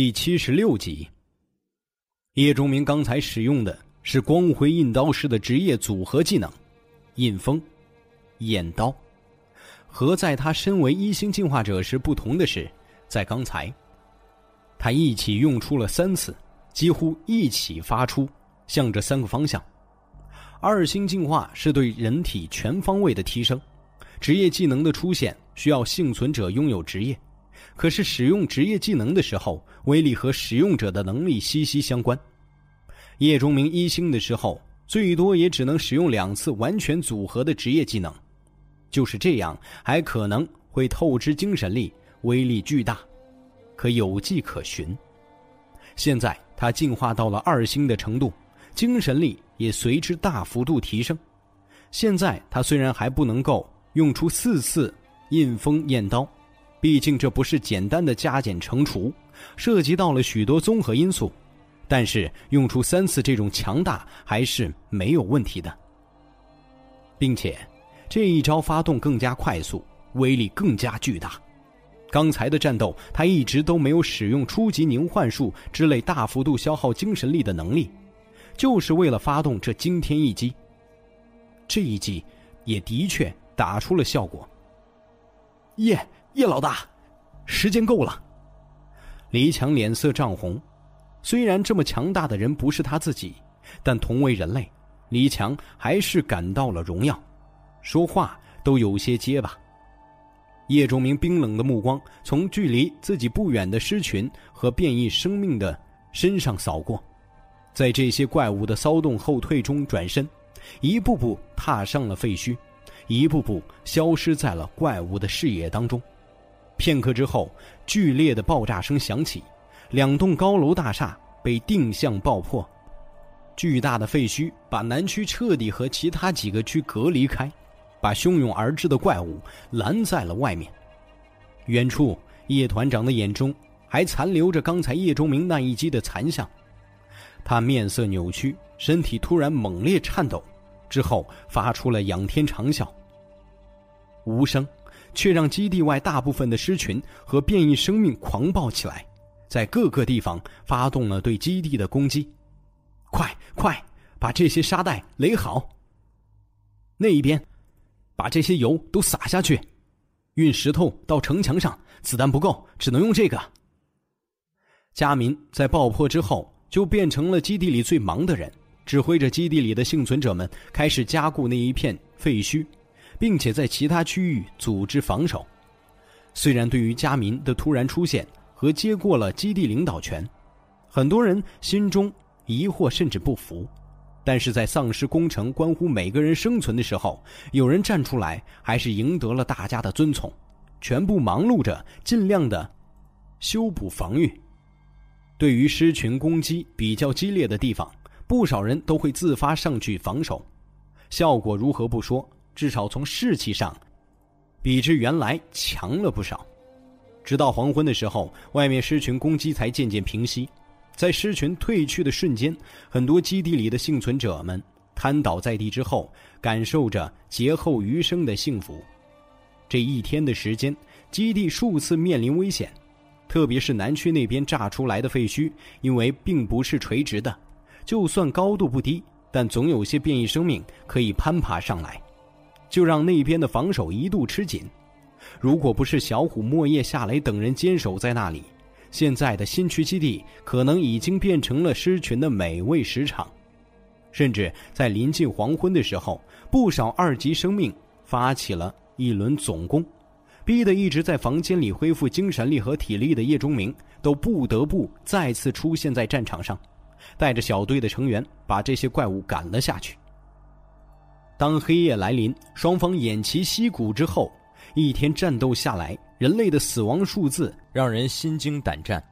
第七十六集。叶钟明刚才使用的是光辉印刀师的职业组合技能——印风、验刀。和在他身为一星进化者时不同的是，在刚才，他一起用出了三次，几乎一起发出，向着三个方向。二星进化是对人体全方位的提升，职业技能的出现需要幸存者拥有职业。可是使用职业技能的时候，威力和使用者的能力息息相关。叶钟明一星的时候，最多也只能使用两次完全组合的职业技能，就是这样，还可能会透支精神力，威力巨大，可有迹可循。现在他进化到了二星的程度，精神力也随之大幅度提升。现在他虽然还不能够用出四次印风验刀。毕竟这不是简单的加减乘除，涉及到了许多综合因素。但是用出三次这种强大还是没有问题的，并且这一招发动更加快速，威力更加巨大。刚才的战斗他一直都没有使用初级凝幻术之类大幅度消耗精神力的能力，就是为了发动这惊天一击。这一击也的确打出了效果。耶！叶老大，时间够了。黎强脸色涨红，虽然这么强大的人不是他自己，但同为人类，黎强还是感到了荣耀，说话都有些结巴。叶仲明冰冷的目光从距离自己不远的狮群和变异生命的身上扫过，在这些怪物的骚动后退中转身，一步步踏上了废墟，一步步消失在了怪物的视野当中。片刻之后，剧烈的爆炸声响起，两栋高楼大厦被定向爆破，巨大的废墟把南区彻底和其他几个区隔离开，把汹涌而至的怪物拦在了外面。远处，叶团长的眼中还残留着刚才叶钟明那一击的残像，他面色扭曲，身体突然猛烈颤抖，之后发出了仰天长啸。无声。却让基地外大部分的狮群和变异生命狂暴起来，在各个地方发动了对基地的攻击。快快，把这些沙袋垒好。那一边，把这些油都撒下去，运石头到城墙上。子弹不够，只能用这个。佳民在爆破之后就变成了基地里最忙的人，指挥着基地里的幸存者们开始加固那一片废墟。并且在其他区域组织防守。虽然对于加民的突然出现和接过了基地领导权，很多人心中疑惑甚至不服，但是在丧尸工程关乎每个人生存的时候，有人站出来，还是赢得了大家的尊崇。全部忙碌着，尽量的修补防御。对于狮群攻击比较激烈的地方，不少人都会自发上去防守，效果如何不说。至少从士气上，比之原来强了不少。直到黄昏的时候，外面狮群攻击才渐渐平息。在狮群退去的瞬间，很多基地里的幸存者们瘫倒在地之后，感受着劫后余生的幸福。这一天的时间，基地数次面临危险，特别是南区那边炸出来的废墟，因为并不是垂直的，就算高度不低，但总有些变异生命可以攀爬上来。就让那边的防守一度吃紧，如果不是小虎、莫叶、夏雷等人坚守在那里，现在的新区基地可能已经变成了狮群的美味食场。甚至在临近黄昏的时候，不少二级生命发起了一轮总攻，逼得一直在房间里恢复精神力和体力的叶钟明都不得不再次出现在战场上，带着小队的成员把这些怪物赶了下去。当黑夜来临，双方偃旗息鼓之后，一天战斗下来，人类的死亡数字让人心惊胆战。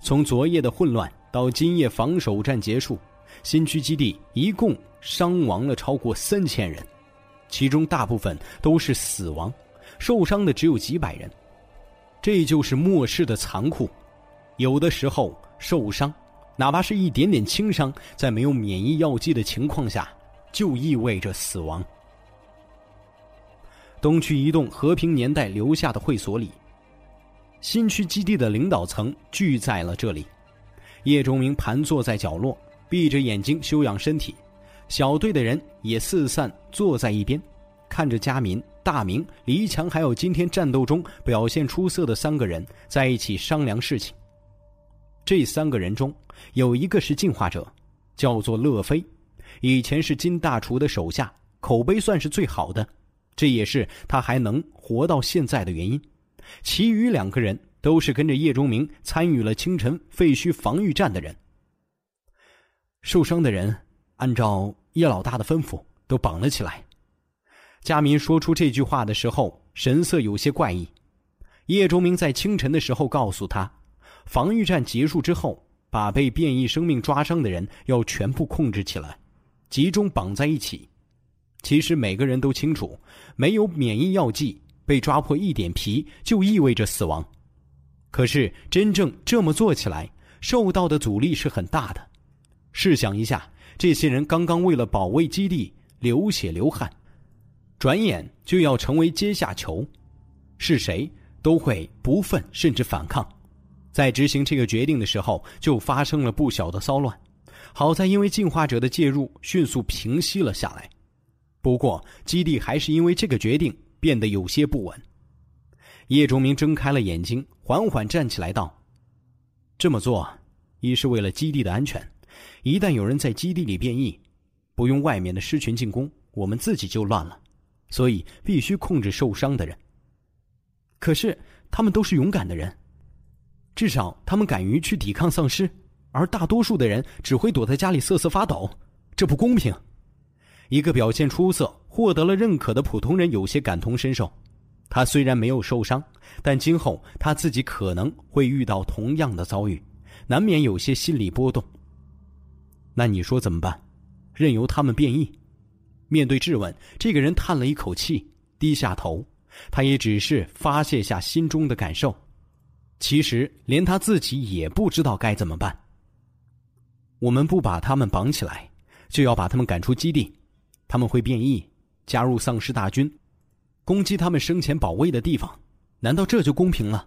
从昨夜的混乱到今夜防守战结束，新区基地一共伤亡了超过三千人，其中大部分都是死亡，受伤的只有几百人。这就是末世的残酷，有的时候受伤，哪怕是一点点轻伤，在没有免疫药剂的情况下。就意味着死亡。东区一栋和平年代留下的会所里，新区基地的领导层聚在了这里。叶钟明盘坐在角落，闭着眼睛休养身体。小队的人也四散坐在一边，看着佳民、大明、黎强，还有今天战斗中表现出色的三个人在一起商量事情。这三个人中有一个是进化者，叫做乐飞，以前是金大厨的手下，口碑算是最好的，这也是他还能活到现在的原因。其余两个人都是跟着叶钟明参与了清晨废墟防御战的人。受伤的人，按照叶老大的吩咐，都绑了起来。佳民说出这句话的时候，神色有些怪异。叶钟明在清晨的时候告诉他，防御战结束之后，把被变异生命抓伤的人要全部控制起来，集中绑在一起。其实每个人都清楚，没有免疫药剂。被抓破一点皮就意味着死亡，可是真正这么做起来，受到的阻力是很大的。试想一下，这些人刚刚为了保卫基地流血流汗，转眼就要成为阶下囚，是谁都会不忿甚至反抗。在执行这个决定的时候，就发生了不小的骚乱。好在因为进化者的介入，迅速平息了下来。不过，基地还是因为这个决定。变得有些不稳。叶钟明睁开了眼睛，缓缓站起来道：“这么做，一是为了基地的安全，一旦有人在基地里变异，不用外面的狮群进攻，我们自己就乱了，所以必须控制受伤的人。可是他们都是勇敢的人，至少他们敢于去抵抗丧尸，而大多数的人只会躲在家里瑟瑟发抖，这不公平。”一个表现出色、获得了认可的普通人有些感同身受。他虽然没有受伤，但今后他自己可能会遇到同样的遭遇，难免有些心理波动。那你说怎么办？任由他们变异？面对质问，这个人叹了一口气，低下头。他也只是发泄下心中的感受。其实连他自己也不知道该怎么办。我们不把他们绑起来，就要把他们赶出基地。他们会变异，加入丧尸大军，攻击他们生前保卫的地方。难道这就公平了？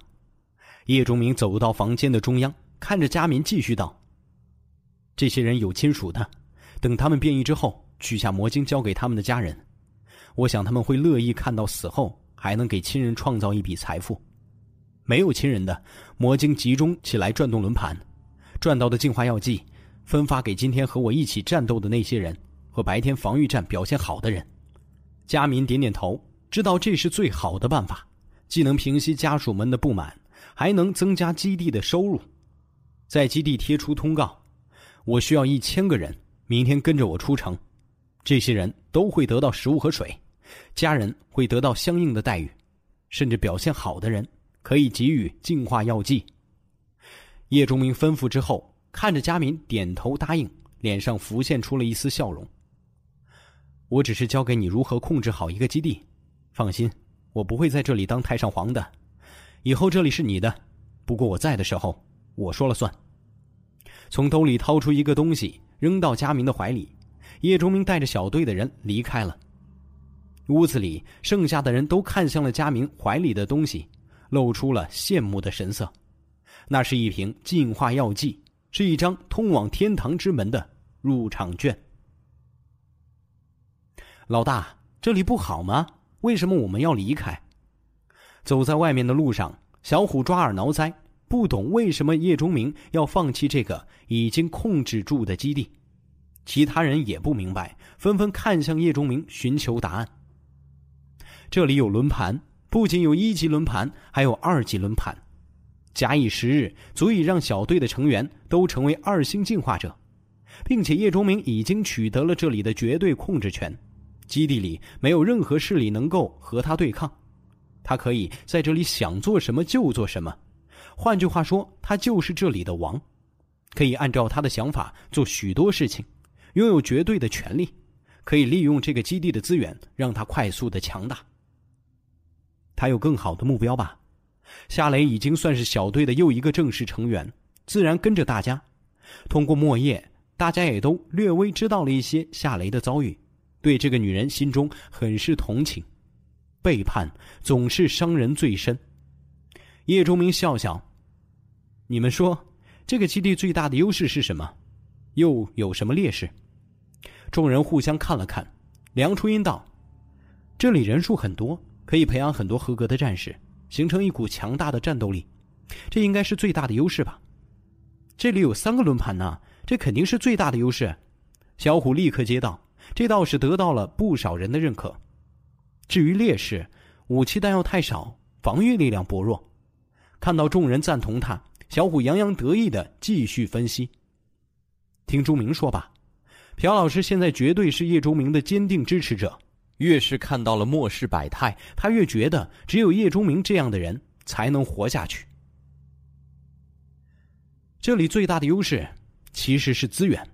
叶钟明走到房间的中央，看着佳民，继续道：“这些人有亲属的，等他们变异之后，取下魔晶交给他们的家人，我想他们会乐意看到死后还能给亲人创造一笔财富。没有亲人的，魔晶集中起来转动轮盘，赚到的净化药剂，分发给今天和我一起战斗的那些人。”和白天防御战表现好的人，佳民点点头，知道这是最好的办法，既能平息家属们的不满，还能增加基地的收入。在基地贴出通告，我需要一千个人，明天跟着我出城。这些人都会得到食物和水，家人会得到相应的待遇，甚至表现好的人可以给予净化药剂。叶钟明吩咐之后，看着佳民点头答应，脸上浮现出了一丝笑容。我只是教给你如何控制好一个基地，放心，我不会在这里当太上皇的。以后这里是你的，不过我在的时候，我说了算。从兜里掏出一个东西，扔到佳明的怀里。叶钟明带着小队的人离开了。屋子里剩下的人都看向了佳明怀里的东西，露出了羡慕的神色。那是一瓶净化药剂，是一张通往天堂之门的入场券。老大，这里不好吗？为什么我们要离开？走在外面的路上，小虎抓耳挠腮，不懂为什么叶钟明要放弃这个已经控制住的基地。其他人也不明白，纷纷看向叶钟明寻求答案。这里有轮盘，不仅有一级轮盘，还有二级轮盘。假以时日，足以让小队的成员都成为二星进化者，并且叶钟明已经取得了这里的绝对控制权。基地里没有任何势力能够和他对抗，他可以在这里想做什么就做什么。换句话说，他就是这里的王，可以按照他的想法做许多事情，拥有绝对的权利，可以利用这个基地的资源让他快速的强大。他有更好的目标吧？夏雷已经算是小队的又一个正式成员，自然跟着大家。通过莫叶，大家也都略微知道了一些夏雷的遭遇。对这个女人心中很是同情，背叛总是伤人最深。叶钟明笑笑：“你们说，这个基地最大的优势是什么？又有什么劣势？众人互相看了看，梁初音道：“这里人数很多，可以培养很多合格的战士，形成一股强大的战斗力，这应该是最大的优势吧？”这里有三个轮盘呢，这肯定是最大的优势。小虎立刻接道：“这倒是得到了不少人的认可。至于劣势，武器弹药太少，防御力量薄弱。”看到众人赞同他，小虎洋洋得意的继续分析。听朱明说吧，朴老师现在绝对是叶钟明的坚定支持者。越是看到了末世百态，他越觉得只有叶钟明这样的人才能活下去。这里最大的优势其实是资源。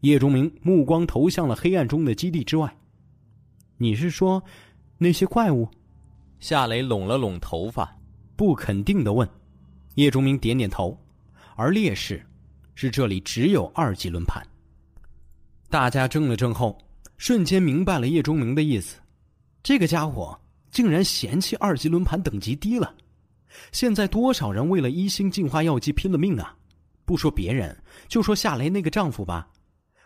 叶钟明目光投向了黑暗中的基地之外。你是说那些怪物？夏雷拢了拢头发。不肯定的问，叶钟明点点头，而劣势是这里只有二级轮盘。大家怔了怔后，瞬间明白了叶钟明的意思。这个家伙竟然嫌弃二级轮盘等级低了。现在多少人为了一星进化药剂拼了命啊！不说别人，就说夏雷那个丈夫吧，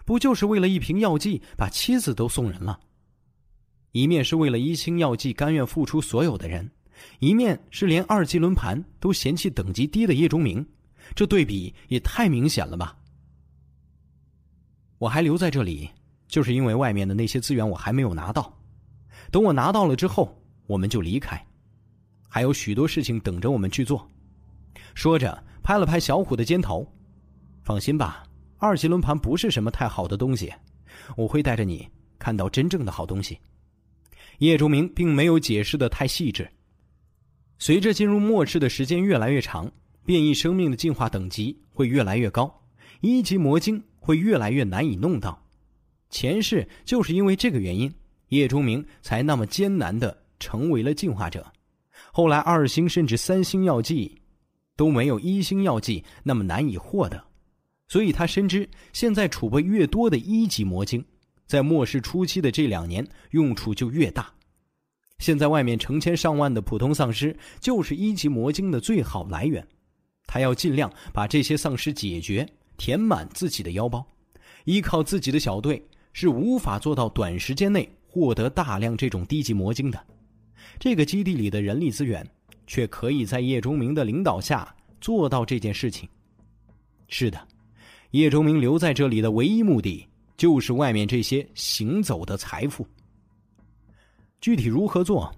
不就是为了一瓶药剂把妻子都送人了？一面是为了一星药剂甘愿付出所有的人。一面是连二级轮盘都嫌弃等级低的叶钟明，这对比也太明显了吧！我还留在这里，就是因为外面的那些资源我还没有拿到。等我拿到了之后，我们就离开。还有许多事情等着我们去做。说着，拍了拍小虎的肩头：“放心吧，二级轮盘不是什么太好的东西，我会带着你看到真正的好东西。”叶钟明并没有解释的太细致。随着进入末世的时间越来越长，变异生命的进化等级会越来越高，一级魔晶会越来越难以弄到。前世就是因为这个原因，叶钟明才那么艰难的成为了进化者。后来二星甚至三星药剂都没有一星药剂那么难以获得，所以他深知现在储备越多的一级魔晶，在末世初期的这两年用处就越大。现在外面成千上万的普通丧尸就是一级魔晶的最好来源，他要尽量把这些丧尸解决，填满自己的腰包。依靠自己的小队是无法做到短时间内获得大量这种低级魔晶的。这个基地里的人力资源却可以在叶钟明的领导下做到这件事情。是的，叶钟明留在这里的唯一目的就是外面这些行走的财富。具体如何做，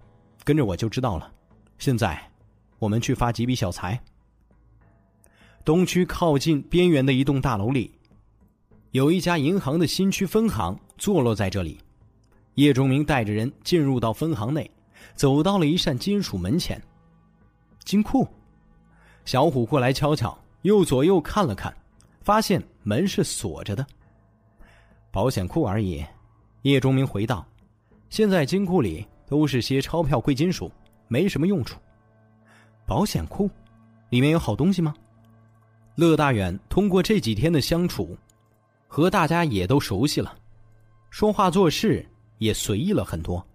跟着我就知道了。现在，我们去发几笔小财。东区靠近边缘的一栋大楼里，有一家银行的新区分行坐落在这里。叶钟明带着人进入到分行内，走到了一扇金属门前。金库，小虎过来敲敲，又左右看了看，发现门是锁着的。保险库而已。叶钟明回道。现在金库里都是些钞票、贵金属，没什么用处。保险库里面有好东西吗？乐大远通过这几天的相处，和大家也都熟悉了，说话做事也随意了很多。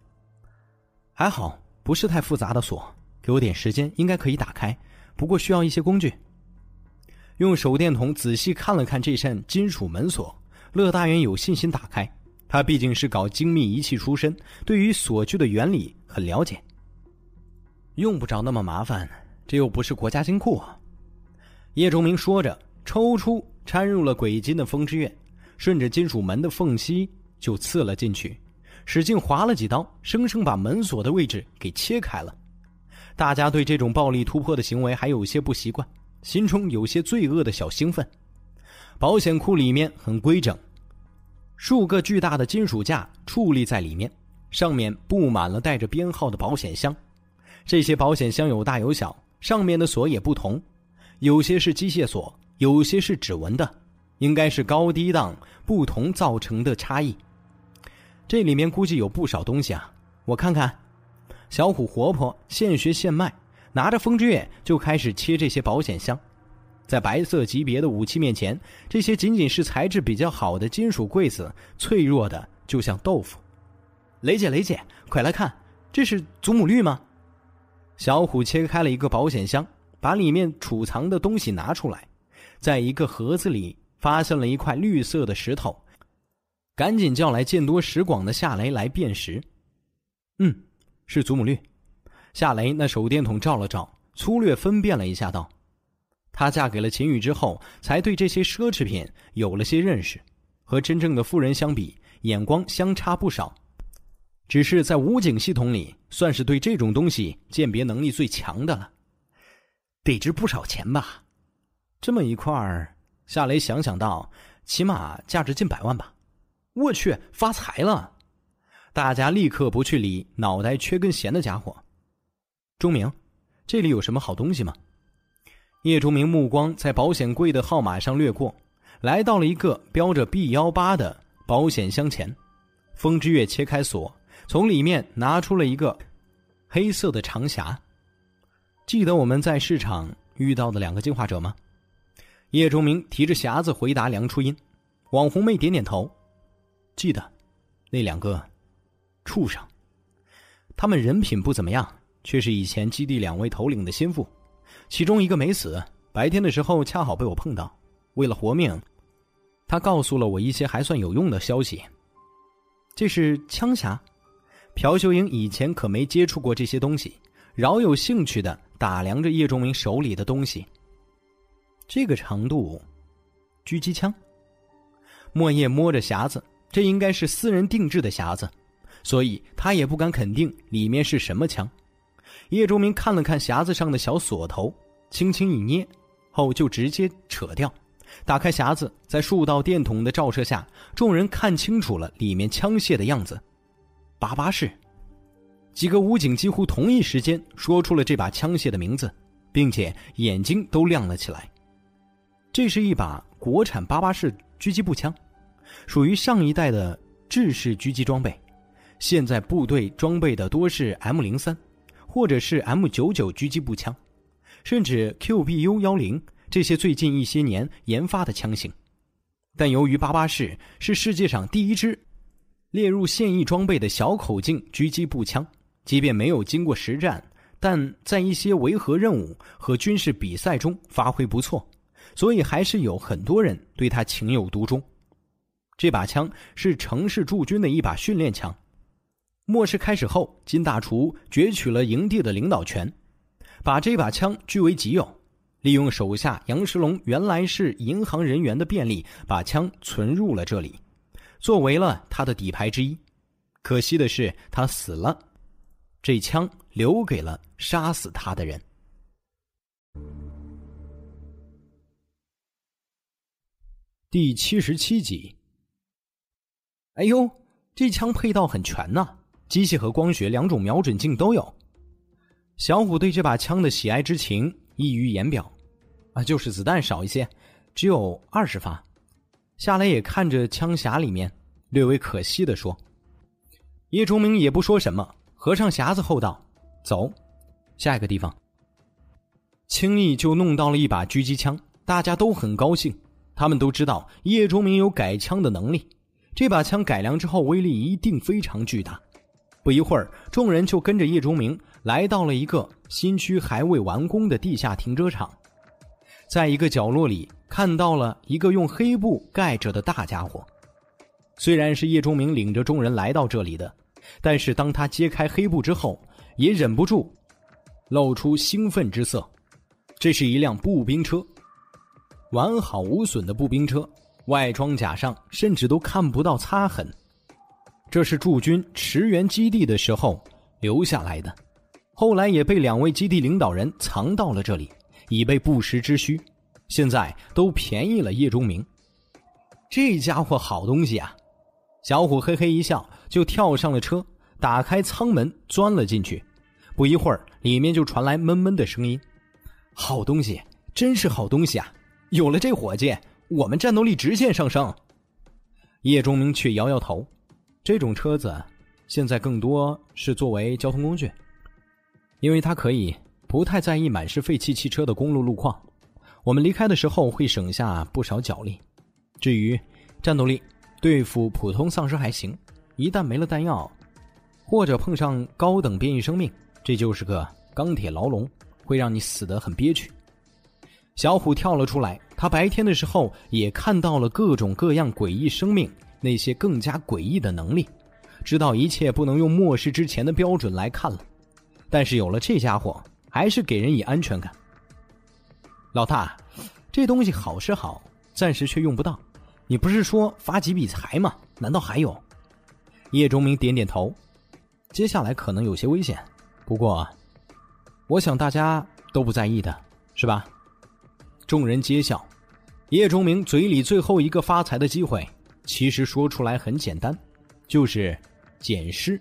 还好，不是太复杂的锁，给我点时间应该可以打开，不过需要一些工具。用手电筒仔细看了看这扇金属门锁，乐大元有信心打开。他毕竟是搞精密仪器出身，对于锁具的原理很了解。用不着那么麻烦，这又不是国家金库啊。叶钟明说着，抽出掺入了鬼金的风之月，顺着金属门的缝隙就刺了进去，使劲划了几刀，生生把门锁的位置给切开了。大家对这种暴力突破的行为还有些不习惯，心中有些罪恶的小兴奋。保险库里面很规整。数个巨大的金属架矗立在里面，上面布满了带着编号的保险箱。这些保险箱有大有小，上面的锁也不同，有些是机械锁，有些是指纹的，应该是高低档不同造成的差异。这里面估计有不少东西啊！我看看，小虎活泼，现学现卖，拿着风之月就开始切这些保险箱。在白色级别的武器面前，这些仅仅是材质比较好的金属柜子，脆弱的就像豆腐。雷姐，雷姐，快来看，这是祖母绿吗？小虎切开了一个保险箱，把里面储藏的东西拿出来，在一个盒子里发现了一块绿色的石头，赶紧叫来见多识广的夏雷来辨识。嗯，是祖母绿。夏雷那手电筒照了照，粗略分辨了一下，道：“她嫁给了秦宇之后，才对这些奢侈品有了些认识，和真正的富人相比，眼光相差不少。只是在武警系统里，算是对这种东西鉴别能力最强的了。得值不少钱吧？这么一块儿，夏雷想想道，起码价值近百万吧。我去，发财了！大家立刻不去理脑袋缺根弦的家伙。钟明，这里有什么好东西吗？叶钟明目光在保险柜的号码上掠过，来到了一个标着 B 幺八的保险箱前。风之月切开锁，从里面拿出了一个黑色的长匣。记得我们在市场遇到的两个进化者吗？叶钟明提着匣子回答梁初音。网红妹点点头，记得，那两个畜生，他们人品不怎么样。却是以前基地两位头领的心腹，其中一个没死，白天的时候恰好被我碰到。为了活命，他告诉了我一些还算有用的消息。这是枪匣，朴秀英以前可没接触过这些东西，饶有兴趣的打量着叶钟明手里的东西。这个长度，狙击枪。莫叶摸着匣子，这应该是私人定制的匣子，所以他也不敢肯定里面是什么枪。叶钟明看了看匣子上的小锁头，轻轻一捏，后就直接扯掉，打开匣子，在数道电筒的照射下，众人看清楚了里面枪械的样子。八八式。几个武警几乎同一时间说出了这把枪械的名字，并且眼睛都亮了起来。这是一把国产八八式狙击步枪，属于上一代的制式狙击装备，现在部队装备的多是 M 零三。或者是 M 九九狙击步枪，甚至 QBU 幺零这些最近一些年研发的枪型，但由于八八式是世界上第一支列入现役装备的小口径狙击步枪，即便没有经过实战，但在一些维和任务和军事比赛中发挥不错，所以还是有很多人对他情有独钟。这把枪是城市驻军的一把训练枪。末世开始后，金大厨攫取了营地的领导权，把这把枪据为己有，利用手下杨石龙原来是银行人员的便利，把枪存入了这里，作为了他的底牌之一。可惜的是，他死了，这枪留给了杀死他的人。第七十七集。哎呦，这枪配套很全呐！机械和光学两种瞄准镜都有，小虎对这把枪的喜爱之情溢于言表，啊，就是子弹少一些，只有二十发。夏雷也看着枪匣里面，略微可惜的说：“叶崇明也不说什么，合上匣子后道：走，下一个地方。”轻易就弄到了一把狙击枪，大家都很高兴，他们都知道叶钟明有改枪的能力，这把枪改良之后威力一定非常巨大。不一会儿，众人就跟着叶钟明来到了一个新区还未完工的地下停车场，在一个角落里看到了一个用黑布盖着的大家伙。虽然是叶钟明领着众人来到这里的，但是当他揭开黑布之后，也忍不住露出兴奋之色。这是一辆步兵车，完好无损的步兵车，外装甲上甚至都看不到擦痕。这是驻军驰援基地的时候留下来的，后来也被两位基地领导人藏到了这里，以备不时之需。现在都便宜了叶钟明，这家伙好东西啊！小虎嘿嘿一笑，就跳上了车，打开舱门钻了进去。不一会儿，里面就传来闷闷的声音：“好东西，真是好东西啊！有了这伙计，我们战斗力直线上升。”叶钟明却摇摇头。这种车子现在更多是作为交通工具，因为它可以不太在意满是废弃汽车的公路路况。我们离开的时候会省下不少脚力。至于战斗力，对付普通丧尸还行，一旦没了弹药，或者碰上高等变异生命，这就是个钢铁牢笼，会让你死得很憋屈。小虎跳了出来，他白天的时候也看到了各种各样诡异生命那些更加诡异的能力，知道一切不能用末世之前的标准来看了。但是有了这家伙，还是给人以安全感。老大，这东西好是好，暂时却用不到。你不是说发几笔财吗？难道还有？叶钟明点点头。接下来可能有些危险，不过，我想大家都不在意的，是吧？众人皆笑。叶钟明嘴里最后一个发财的机会，其实说出来很简单，就是捡尸。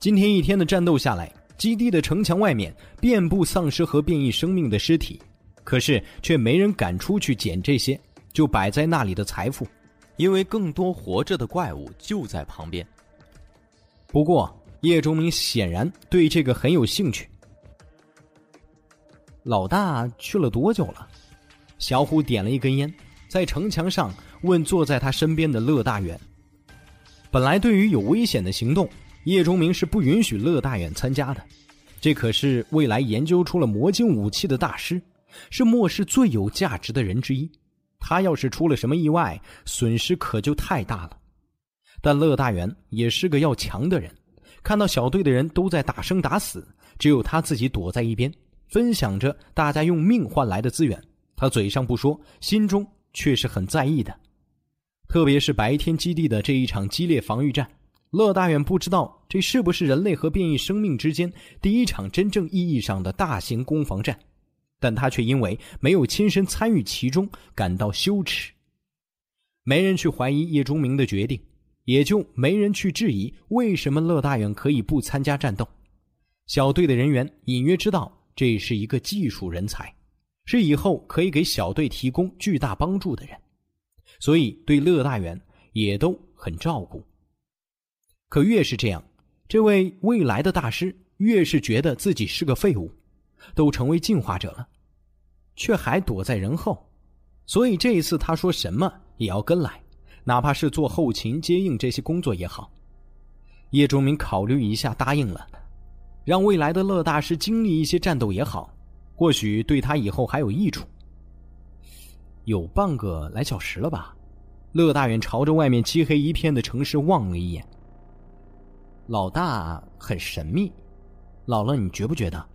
今天一天的战斗下来，基地的城墙外面遍布丧尸和变异生命的尸体，可是却没人敢出去捡这些。就摆在那里的财富，因为更多活着的怪物就在旁边。不过叶钟明显然对这个很有兴趣。老大去了多久了？小虎点了一根烟，在城墙上问坐在他身边的乐大远。本来对于有危险的行动，叶钟明是不允许乐大远参加的。这可是未来研究出了魔晶武器的大师，是末世最有价值的人之一。他要是出了什么意外，损失可就太大了。但乐大元也是个要强的人，看到小队的人都在打生打死，只有他自己躲在一边，分享着大家用命换来的资源。他嘴上不说，心中却是很在意的。特别是白天基地的这一场激烈防御战，乐大远不知道这是不是人类和变异生命之间第一场真正意义上的大型攻防战。但他却因为没有亲身参与其中感到羞耻。没人去怀疑叶钟明的决定，也就没人去质疑为什么乐大远可以不参加战斗。小队的人员隐约知道这是一个技术人才，是以后可以给小队提供巨大帮助的人，所以对乐大元也都很照顾。可越是这样，这位未来的大师越是觉得自己是个废物。都成为进化者了，却还躲在人后，所以这一次他说什么也要跟来，哪怕是做后勤接应这些工作也好。叶钟明考虑一下，答应了，让未来的乐大师经历一些战斗也好，或许对他以后还有益处。有半个来小时了吧？乐大远朝着外面漆黑一片的城市望了一眼。老大很神秘，老了你觉不觉得？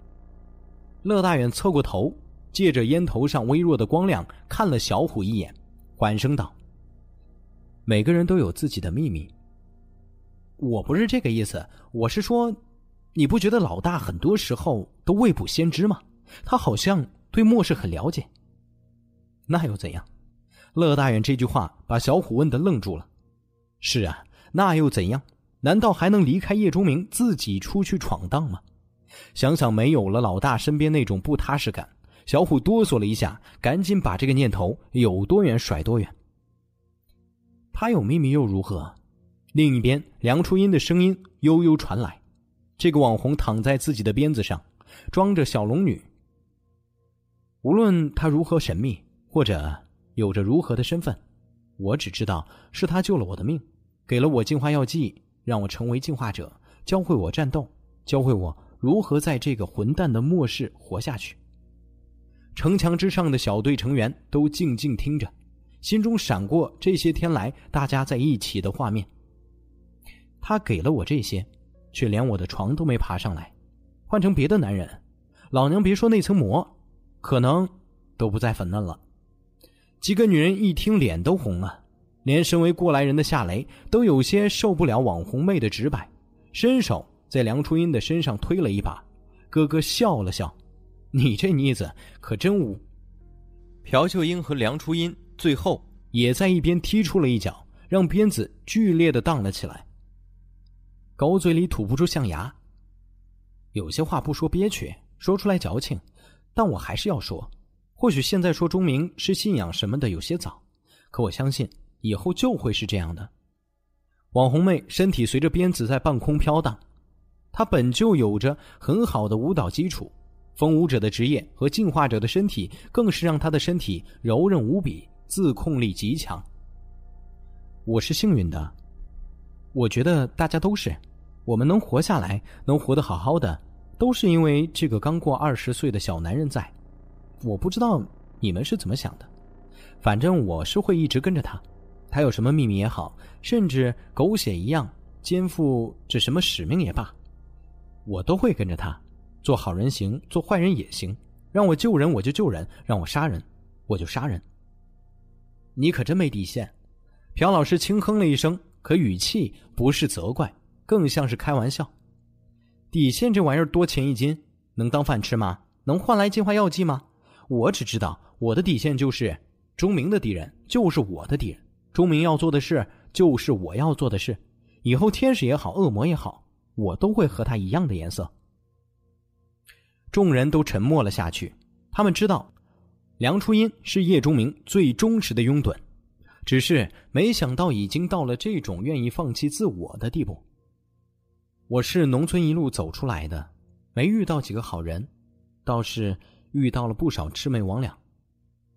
乐大远侧过头，借着烟头上微弱的光亮看了小虎一眼，缓声道：“每个人都有自己的秘密。我不是这个意思，我是说，你不觉得老大很多时候都未卜先知吗？他好像对末世很了解。那又怎样？”乐大远这句话把小虎问的愣住了。“是啊，那又怎样？难道还能离开叶钟明自己出去闯荡吗？”想想没有了老大身边那种不踏实感，小虎哆嗦了一下，赶紧把这个念头有多远甩多远。他有秘密又如何？另一边，梁初音的声音悠悠传来：“这个网红躺在自己的鞭子上，装着小龙女。无论他如何神秘，或者有着如何的身份，我只知道是他救了我的命，给了我进化药剂，让我成为进化者，教会我战斗，教会我。”如何在这个混蛋的末世活下去？城墙之上的小队成员都静静听着，心中闪过这些天来大家在一起的画面。他给了我这些，却连我的床都没爬上来。换成别的男人，老娘别说那层膜，可能都不再粉嫩了。几个女人一听，脸都红了，连身为过来人的夏雷都有些受不了网红妹的直白，伸手。在梁初音的身上推了一把，哥哥笑了笑：“你这妮子可真污。”朴秀英和梁初音最后也在一边踢出了一脚，让鞭子剧烈的荡了起来。狗嘴里吐不出象牙，有些话不说憋屈，说出来矫情，但我还是要说。或许现在说钟明是信仰什么的有些早，可我相信以后就会是这样的。网红妹身体随着鞭子在半空飘荡。她本就有着很好的舞蹈基础，风舞者的职业和进化者的身体更是让她的身体柔韧无比，自控力极强。我是幸运的，我觉得大家都是，我们能活下来，能活得好好的，都是因为这个刚过二十岁的小男人在。我不知道你们是怎么想的，反正我是会一直跟着他，他有什么秘密也好，甚至狗血一样肩负着什么使命也罢，我都会跟着他。做好人行，做坏人也行。让我救人我就救人，让我杀人我就杀人。你可真没底线！朴老师轻哼了一声，可语气不是责怪，更像是开玩笑。底线这玩意儿多钱一斤？能当饭吃吗？能换来进化药剂吗？我只知道我的底线就是。钟明的敌人就是我的敌人，钟明要做的事就是我要做的事。以后天使也好，恶魔也好，我都会和他一样的颜色。众人都沉默了下去，他们知道梁初音是叶钟明最忠实的拥趸，只是没想到已经到了这种愿意放弃自我的地步。我是农村一路走出来的，没遇到几个好人，倒是遇到了不少魑魅魍魉。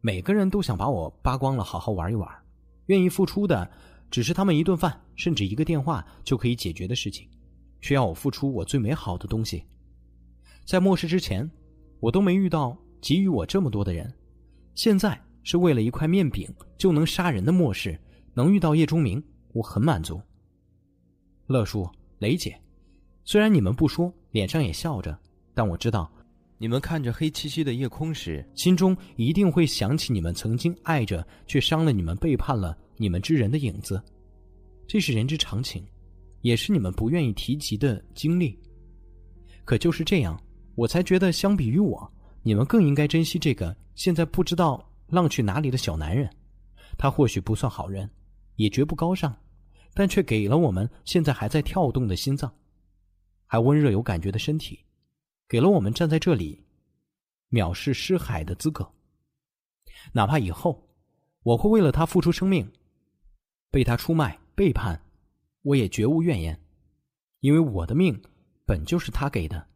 每个人都想把我扒光了，好好玩一玩。愿意付出的，只是他们一顿饭，甚至一个电话就可以解决的事情，却要我付出我最美好的东西。在末世之前，我都没遇到给予我这么多的人。现在是为了一块面饼就能杀人的末世，能遇到叶钟明，我很满足。乐叔、雷姐，虽然你们不说，脸上也笑着，但我知道。你们看着黑漆漆的夜空时，心中一定会想起你们曾经爱着却伤了你们、背叛了你们之人的影子，这是人之常情，也是你们不愿意提及的经历。可就是这样，我才觉得相比于我，你们更应该珍惜这个现在不知道浪去哪里的小男人。他或许不算好人，也绝不高尚，但却给了我们现在还在跳动的心脏，还温热有感觉的身体。给了我们站在这里，藐视尸海的资格。哪怕以后我会为了他付出生命，被他出卖背叛，我也绝无怨言，因为我的命本就是他给的。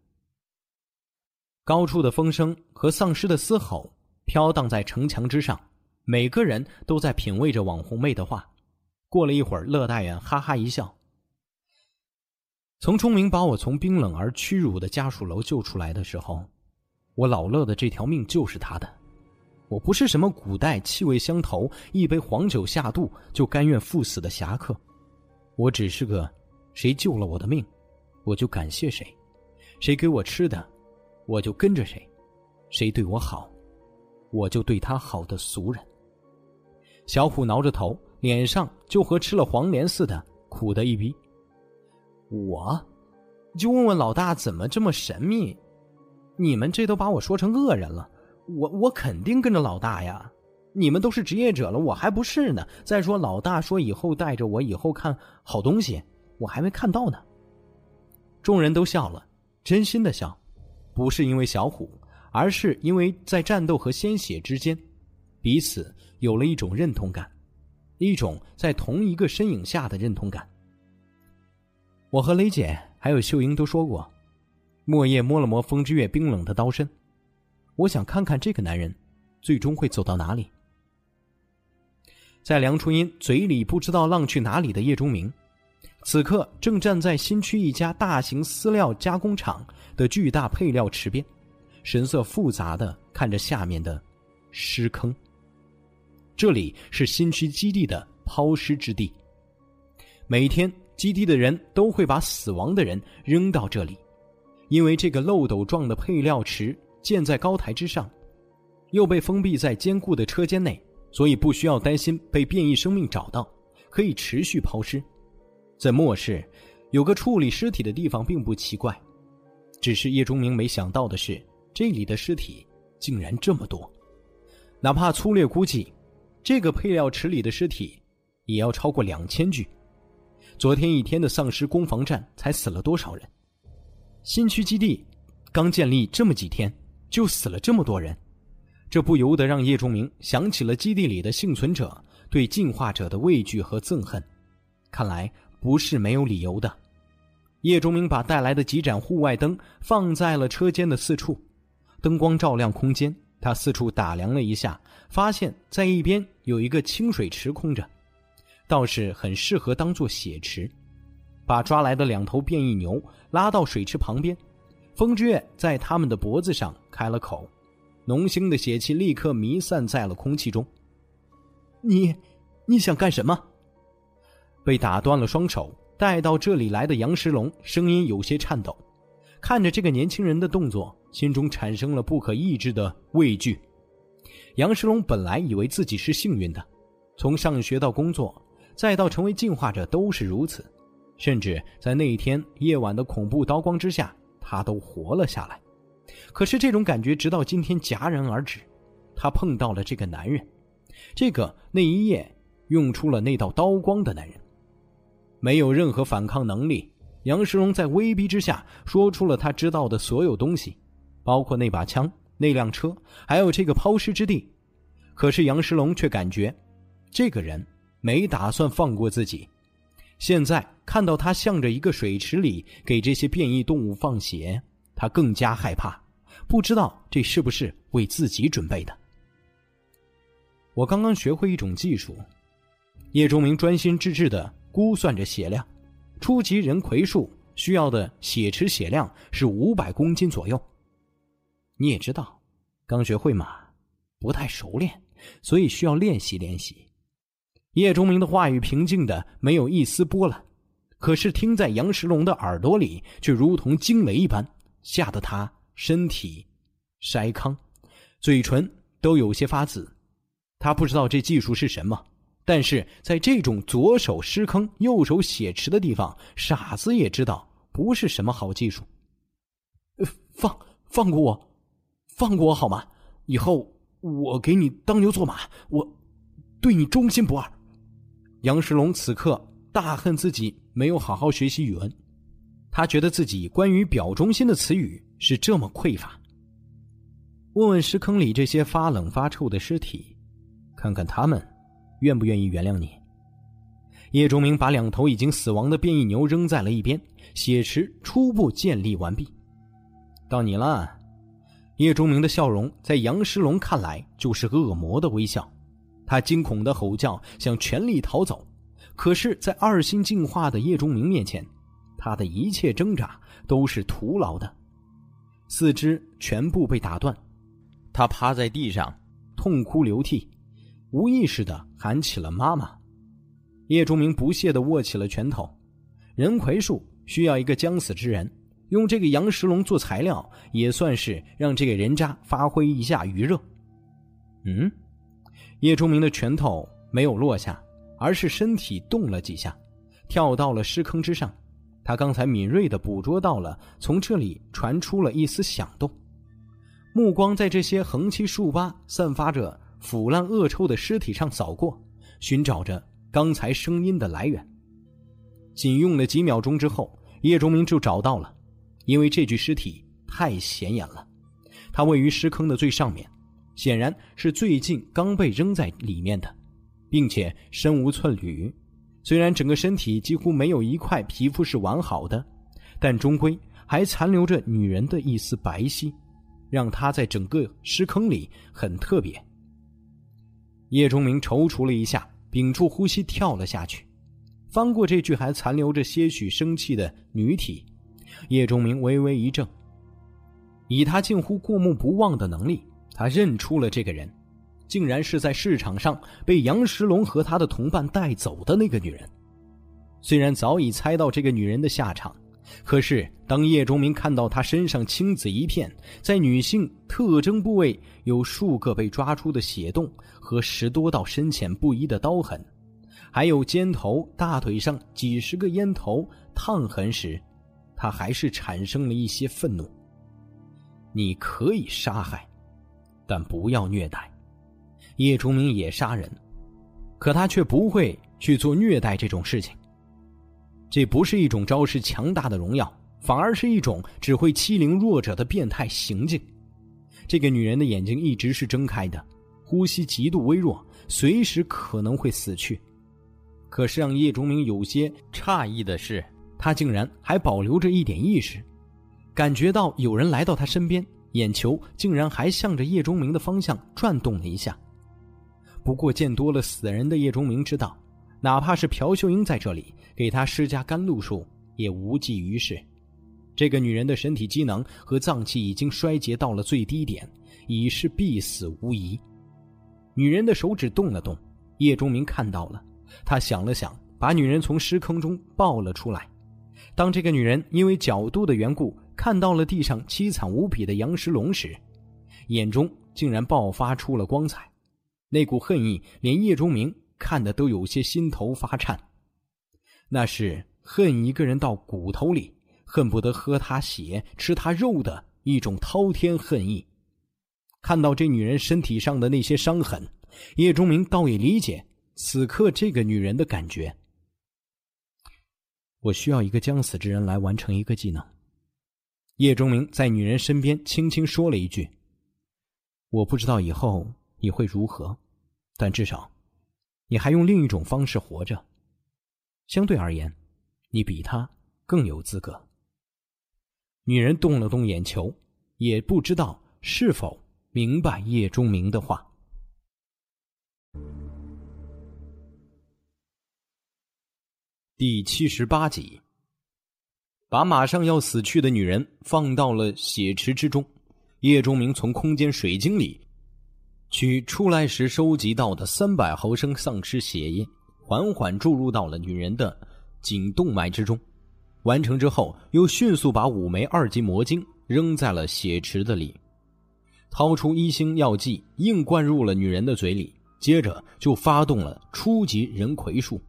高处的风声和丧尸的嘶吼飘荡在城墙之上，每个人都在品味着网红妹的话。过了一会儿，乐大远哈哈一笑。从钟明把我从冰冷而屈辱的家属楼救出来的时候，我老乐的这条命就是他的。我不是什么古代气味相投、一杯黄酒下肚就甘愿赴死的侠客，我只是个谁救了我的命，我就感谢谁；谁给我吃的，我就跟着谁；谁对我好，我就对他好的俗人。小虎挠着头，脸上就和吃了黄连似的，苦的一逼。我，就问问老大怎么这么神秘？你们这都把我说成恶人了，我我肯定跟着老大呀！你们都是职业者了，我还不是呢。再说老大说以后带着我以后看好东西，我还没看到呢。众人都笑了，真心的笑，不是因为小虎，而是因为在战斗和鲜血之间，彼此有了一种认同感，一种在同一个身影下的认同感。我和雷姐还有秀英都说过，莫叶摸了摸风之月冰冷的刀身，我想看看这个男人，最终会走到哪里。在梁初音嘴里不知道浪去哪里的叶钟明，此刻正站在新区一家大型饲料加工厂的巨大配料池边，神色复杂的看着下面的尸坑。这里是新区基地的抛尸之地，每天。基地的人都会把死亡的人扔到这里，因为这个漏斗状的配料池建在高台之上，又被封闭在坚固的车间内，所以不需要担心被变异生命找到，可以持续抛尸。在末世，有个处理尸体的地方并不奇怪，只是叶钟明没想到的是，这里的尸体竟然这么多，哪怕粗略估计，这个配料池里的尸体也要超过两千具。昨天一天的丧尸攻防战才死了多少人？新区基地刚建立这么几天，就死了这么多人，这不由得让叶钟明想起了基地里的幸存者对进化者的畏惧和憎恨。看来不是没有理由的。叶钟明把带来的几盏户外灯放在了车间的四处，灯光照亮空间。他四处打量了一下，发现在一边有一个清水池空着。倒是很适合当做血池，把抓来的两头变异牛拉到水池旁边，风之月在他们的脖子上开了口，浓腥的血气立刻弥散在了空气中。你，你想干什么？被打断了双手带到这里来的杨石龙声音有些颤抖，看着这个年轻人的动作，心中产生了不可抑制的畏惧。杨石龙本来以为自己是幸运的，从上学到工作，再到成为进化者都是如此，甚至在那一天夜晚的恐怖刀光之下，他都活了下来。可是这种感觉直到今天戛然而止，他碰到了这个男人，这个那一夜用出了那道刀光的男人。没有任何反抗能力，杨世龙在威逼之下说出了他知道的所有东西，包括那把枪、那辆车，还有这个抛尸之地。可是杨石龙却感觉，这个人没打算放过自己。现在看到他向着一个水池里给这些变异动物放血，他更加害怕，不知道这是不是为自己准备的。我刚刚学会一种技术，叶钟明专心致志的。估算着血量，初级人葵术需要的血池血量是五百公斤左右。你也知道，刚学会嘛，不太熟练，所以需要练习练习。叶钟明的话语平静的没有一丝波澜，可是听在杨石龙的耳朵里，却如同惊雷一般，吓得他身体筛糠，嘴唇都有些发紫。他不知道这技术是什么。但是在这种左手尸坑、右手血池的地方，傻子也知道不是什么好技术。放放过我，放过我好吗？以后我给你当牛做马，我对你忠心不二。杨世龙此刻大恨自己没有好好学习语文，他觉得自己关于表忠心的词语是这么匮乏。问问尸坑里这些发冷发臭的尸体，看看他们。愿不愿意原谅你？叶钟明把两头已经死亡的变异牛扔在了一边，血池初步建立完毕。到你了，叶钟明的笑容在杨石龙看来就是恶魔的微笑，他惊恐的吼叫，想全力逃走，可是，在二星进化的叶钟明面前，他的一切挣扎都是徒劳的，四肢全部被打断，他趴在地上痛哭流涕。无意识的喊起了妈妈，叶钟明不屑的握起了拳头。人魁树需要一个将死之人，用这个杨石龙做材料，也算是让这个人渣发挥一下余热。嗯，叶钟明的拳头没有落下，而是身体动了几下，跳到了尸坑之上。他刚才敏锐的捕捉到了，从这里传出了一丝响动，目光在这些横七竖八、散发着。腐烂恶臭的尸体上扫过，寻找着刚才声音的来源。仅用了几秒钟之后，叶钟明就找到了，因为这具尸体太显眼了，它位于尸坑的最上面，显然是最近刚被扔在里面的，并且身无寸缕。虽然整个身体几乎没有一块皮肤是完好的，但终归还残留着女人的一丝白皙，让她在整个尸坑里很特别。叶钟明踌躇了一下，屏住呼吸跳了下去，翻过这具还残留着些许生气的女体。叶钟明微微一怔，以他近乎过目不忘的能力，他认出了这个人，竟然是在市场上被杨石龙和他的同伴带走的那个女人。虽然早已猜到这个女人的下场。可是，当叶钟明看到她身上青紫一片，在女性特征部位有数个被抓出的血洞和十多道深浅不一的刀痕，还有肩头、大腿上几十个烟头烫痕时，他还是产生了一些愤怒。你可以杀害，但不要虐待。叶崇明也杀人，可他却不会去做虐待这种事情。这不是一种昭示强大的荣耀，反而是一种只会欺凌弱者的变态行径。这个女人的眼睛一直是睁开的，呼吸极度微弱，随时可能会死去。可是让叶崇明有些诧异的是，她竟然还保留着一点意识，感觉到有人来到她身边，眼球竟然还向着叶钟明的方向转动了一下。不过见多了死人的叶钟明知道。哪怕是朴秀英在这里给他施加甘露术，也无济于事。这个女人的身体机能和脏器已经衰竭到了最低点，已是必死无疑。女人的手指动了动，叶钟明看到了，他想了想，把女人从尸坑中抱了出来。当这个女人因为角度的缘故看到了地上凄惨无比的杨石龙时，眼中竟然爆发出了光彩，那股恨意连叶钟明看的都有些心头发颤。那是恨一个人到骨头里，恨不得喝他血、吃他肉的一种滔天恨意。看到这女人身体上的那些伤痕，叶钟明倒也理解此刻这个女人的感觉。我需要一个将死之人来完成一个技能。叶钟明在女人身边轻轻说了一句：“我不知道以后你会如何，但至少，你还用另一种方式活着。”相对而言，你比他更有资格。女人动了动眼球，也不知道是否明白叶钟明的话。第七十八集，把马上要死去的女人放到了血池之中。叶钟明从空间水晶里取出来时收集到的三百毫升丧尸血液。缓缓注入到了女人的颈动脉之中，完成之后，又迅速把五枚二级魔晶扔在了血池子里，掏出一星药剂，硬灌入了女人的嘴里，接着就发动了初级人葵术。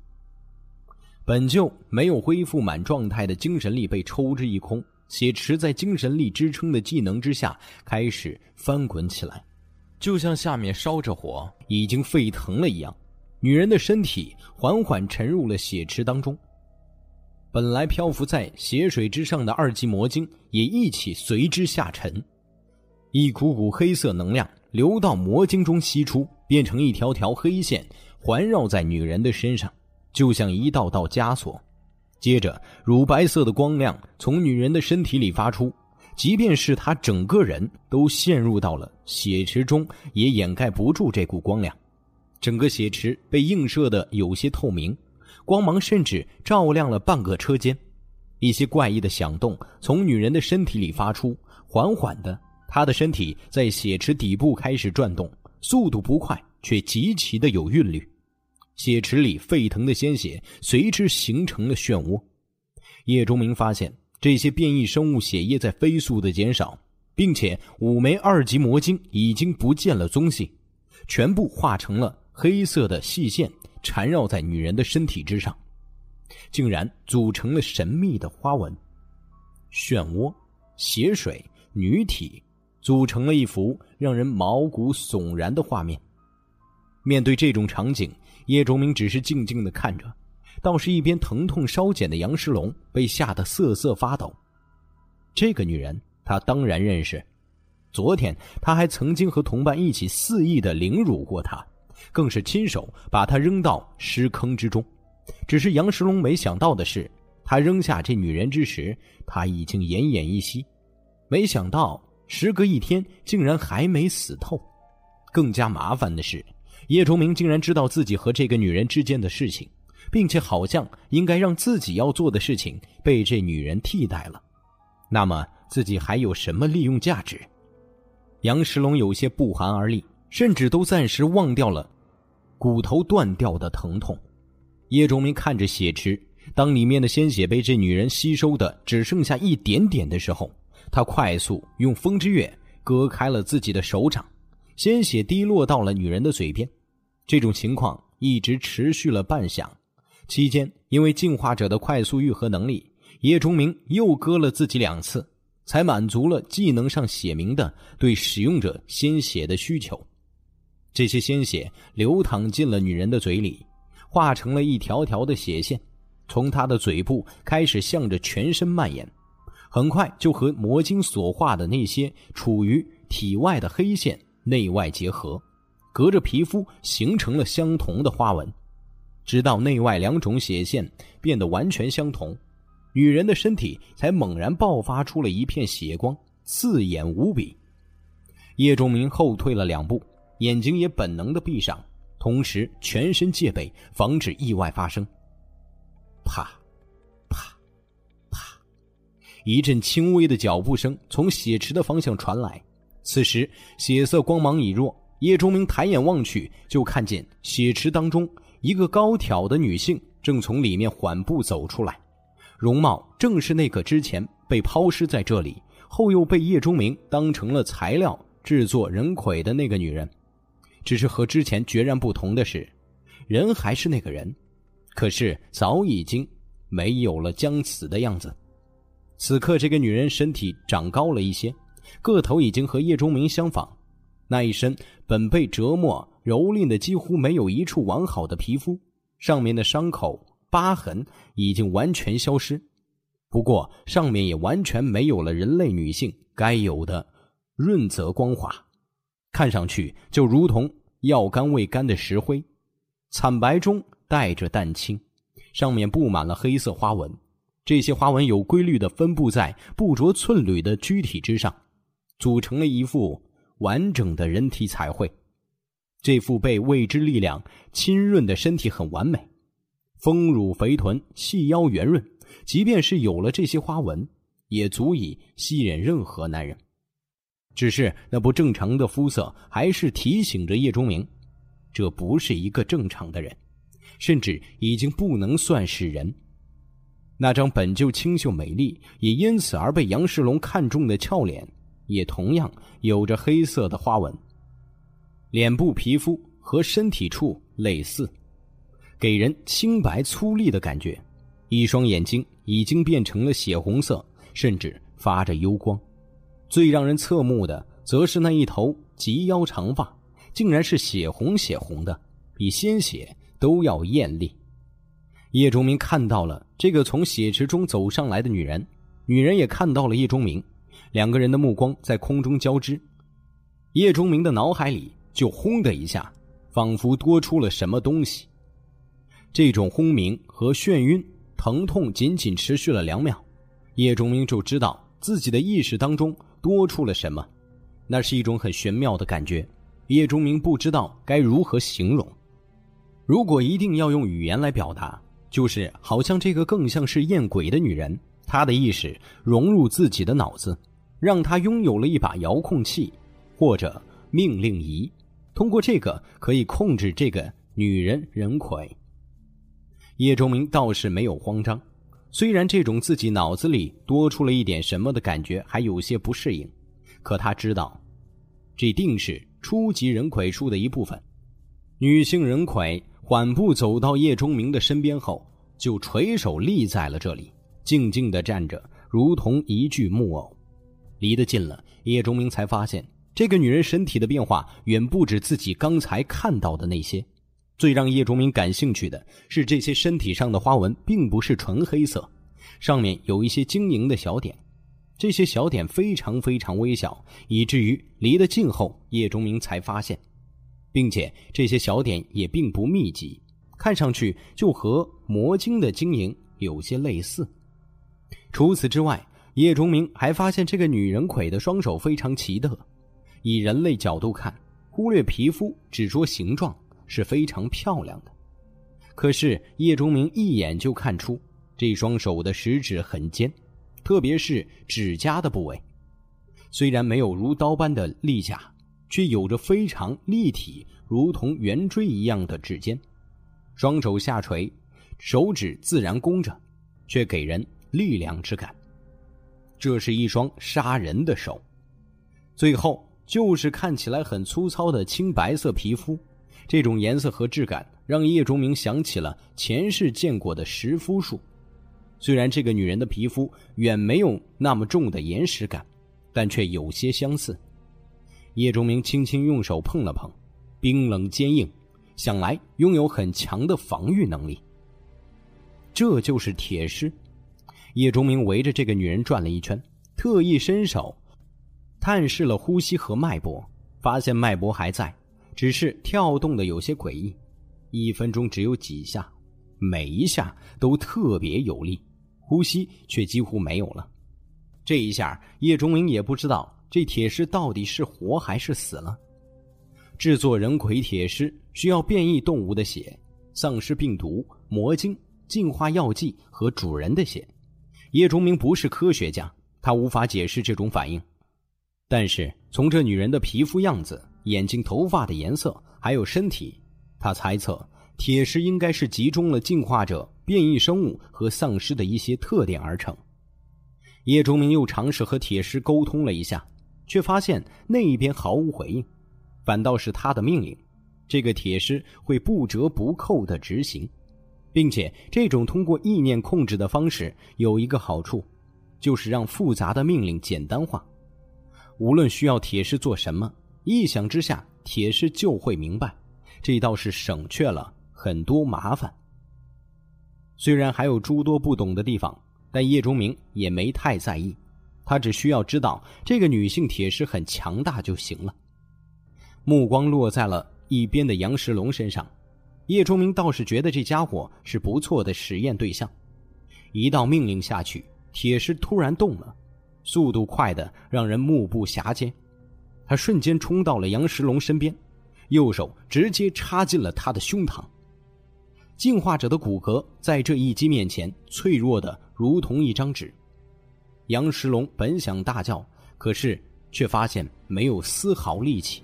本就没有恢复满状态的精神力被抽之一空，血池在精神力支撑的技能之下开始翻滚起来，就像下面烧着火，已经沸腾了一样。女人的身体缓缓沉入了血池当中，本来漂浮在血水之上的二级魔晶也一起随之下沉，一股股黑色能量流到魔晶中吸出，变成一条条黑线环绕在女人的身上，就像一道道枷锁。接着，乳白色的光亮从女人的身体里发出，即便是她整个人都陷入到了血池中，也掩盖不住这股光亮。整个血池被映射的有些透明，光芒甚至照亮了半个车间。一些怪异的响动从女人的身体里发出，缓缓的，她的身体在血池底部开始转动，速度不快，却极其的有韵律。血池里沸腾的鲜血随之形成了漩涡。叶钟明发现，这些变异生物血液在飞速的减少，并且五枚二级魔晶已经不见了踪迹，全部化成了。黑色的细线缠绕在女人的身体之上，竟然组成了神秘的花纹。漩涡、血水、女体，组成了一幅让人毛骨悚然的画面。面对这种场景，叶钟明只是静静的看着，倒是一边疼痛稍减的杨世龙被吓得瑟瑟发抖。这个女人，他当然认识，昨天他还曾经和同伴一起肆意的凌辱过她。更是亲手把他扔到尸坑之中，只是杨石龙没想到的是，他扔下这女人之时，他已经奄奄一息。没想到时隔一天，竟然还没死透。更加麻烦的是，叶崇明竟然知道自己和这个女人之间的事情，并且好像应该让自己要做的事情被这女人替代了。那么自己还有什么利用价值？杨石龙有些不寒而栗。甚至都暂时忘掉了骨头断掉的疼痛。叶崇明看着血池，当里面的鲜血被这女人吸收的只剩下一点点的时候，他快速用风之月割开了自己的手掌，鲜血滴落到了女人的嘴边。这种情况一直持续了半晌，期间因为进化者的快速愈合能力，叶崇明又割了自己两次，才满足了技能上写明的对使用者鲜血的需求。这些鲜血流淌进了女人的嘴里，化成了一条条的血线，从她的嘴部开始向着全身蔓延，很快就和魔晶所化的那些处于体外的黑线内外结合，隔着皮肤形成了相同的花纹，直到内外两种血线变得完全相同，女人的身体才猛然爆发出了一片血光，刺眼无比。叶仲明后退了两步。眼睛也本能的闭上，同时全身戒备，防止意外发生。啪，啪，啪，一阵轻微的脚步声从血池的方向传来。此时血色光芒已弱，叶钟明抬眼望去，就看见血池当中一个高挑的女性正从里面缓步走出来，容貌正是那个之前被抛尸在这里，后又被叶钟明当成了材料制作人魁的那个女人。只是和之前决然不同的是，人还是那个人，可是早已经没有了将死的样子。此刻，这个女人身体长高了一些，个头已经和叶钟明相仿。那一身本被折磨蹂躏的几乎没有一处完好的皮肤，上面的伤口疤痕已经完全消失，不过上面也完全没有了人类女性该有的润泽光滑，看上去就如同要干未干的石灰，惨白中带着淡青，上面布满了黑色花纹，这些花纹有规律的分布在不着寸缕的躯体之上，组成了一副。完整的人体彩绘，这副被未知力量浸润的身体很完美，丰乳肥臀，细腰圆润，即便是有了这些花纹，也足以吸引任何男人。只是那不正常的肤色，还是提醒着叶钟明，这不是一个正常的人，甚至已经不能算是人。那张本就清秀美丽，也因此而被杨世龙看中的俏脸。也同样有着黑色的花纹，脸部皮肤和身体处类似，给人清白粗粝的感觉。一双眼睛已经变成了血红色，甚至发着幽光。最让人侧目的，则是那一头及腰长发，竟然是血红血红的，比鲜血都要艳丽。叶钟明看到了这个从血池中走上来的女人，女人也看到了叶钟明。两个人的目光在空中交织，叶钟明的脑海里就轰的一下，仿佛多出了什么东西。这种轰鸣和眩晕、疼痛仅仅持续了两秒，叶钟明就知道自己的意识当中多出了什么。那是一种很玄妙的感觉，叶钟明不知道该如何形容。如果一定要用语言来表达，就是好像这个更像是厌鬼的女人，她的意识融入自己的脑子。让他拥有了一把遥控器，或者命令仪，通过这个可以控制这个女人人魁。叶钟明倒是没有慌张，虽然这种自己脑子里多出了一点什么的感觉还有些不适应，可他知道，这定是初级人魁术的一部分。女性人魁缓步走到叶钟明的身边后，就垂手立在了这里，静静的站着，如同一具木偶。离得近了，叶钟明才发现，这个女人身体的变化远不止自己刚才看到的那些。最让叶钟明感兴趣的是，这些身体上的花纹并不是纯黑色，上面有一些晶莹的小点。这些小点非常非常微小，以至于离得近后，叶钟明才发现，并且这些小点也并不密集，看上去就和魔晶的晶莹有些类似。除此之外，叶钟明还发现，这个女人魁的双手非常奇特。以人类角度看，忽略皮肤，只说形状，是非常漂亮的。可是叶钟明一眼就看出，这双手的食指很尖，特别是指甲的部位，虽然没有如刀般的利甲，却有着非常立体，如同圆锥一样的指尖。双手下垂，手指自然弓着，却给人力量之感。这是一双杀人的手，最后就是看起来很粗糙的青白色皮肤，这种颜色和质感让叶钟明想起了前世见过的石肤术。虽然这个女人的皮肤远没有那么重的岩石感，但却有些相似。叶钟明轻轻用手碰了碰，冰冷坚硬，想来拥有很强的防御能力。这就是铁狮。叶钟明围着这个女人转了一圈，特意伸手探视了呼吸和脉搏，发现脉搏还在，只是跳动的有些诡异，一分钟只有几下，每一下都特别有力，呼吸却几乎没有了。这一下，叶钟明也不知道这铁狮到底是活还是死了。制作人魁铁狮需要变异动物的血、丧尸病毒、魔晶、净化药剂和主人的血。叶钟明不是科学家，他无法解释这种反应。但是从这女人的皮肤样子眼睛、头发的颜色，还有身体，他猜测铁狮应该是集中了进化者、变异生物和丧尸的一些特点而成。叶钟明又尝试和铁狮沟通了一下，却发现那一边毫无回应，反倒是他的命令，这个铁狮会不折不扣的执行，并且这种通过意念控制的方式有一个好处，就是让复杂的命令简单化。无论需要铁狮做什么，一想之下，铁狮就会明白，这倒是省却了很多麻烦。虽然还有诸多不懂的地方。但叶钟明也没太在意，他只需要知道这个女性铁狮很强大就行了。目光落在了一边的杨石龙身上，叶钟明倒是觉得这家伙是不错的实验对象。一道命令下去，铁狮突然动了，速度快的让人目不暇接。他瞬间冲到了杨石龙身边，右手直接插进了他的胸膛。进化者的骨骼在这一击面前脆弱的如同一张纸。杨石龙本想大叫，可是却发现没有丝毫力气，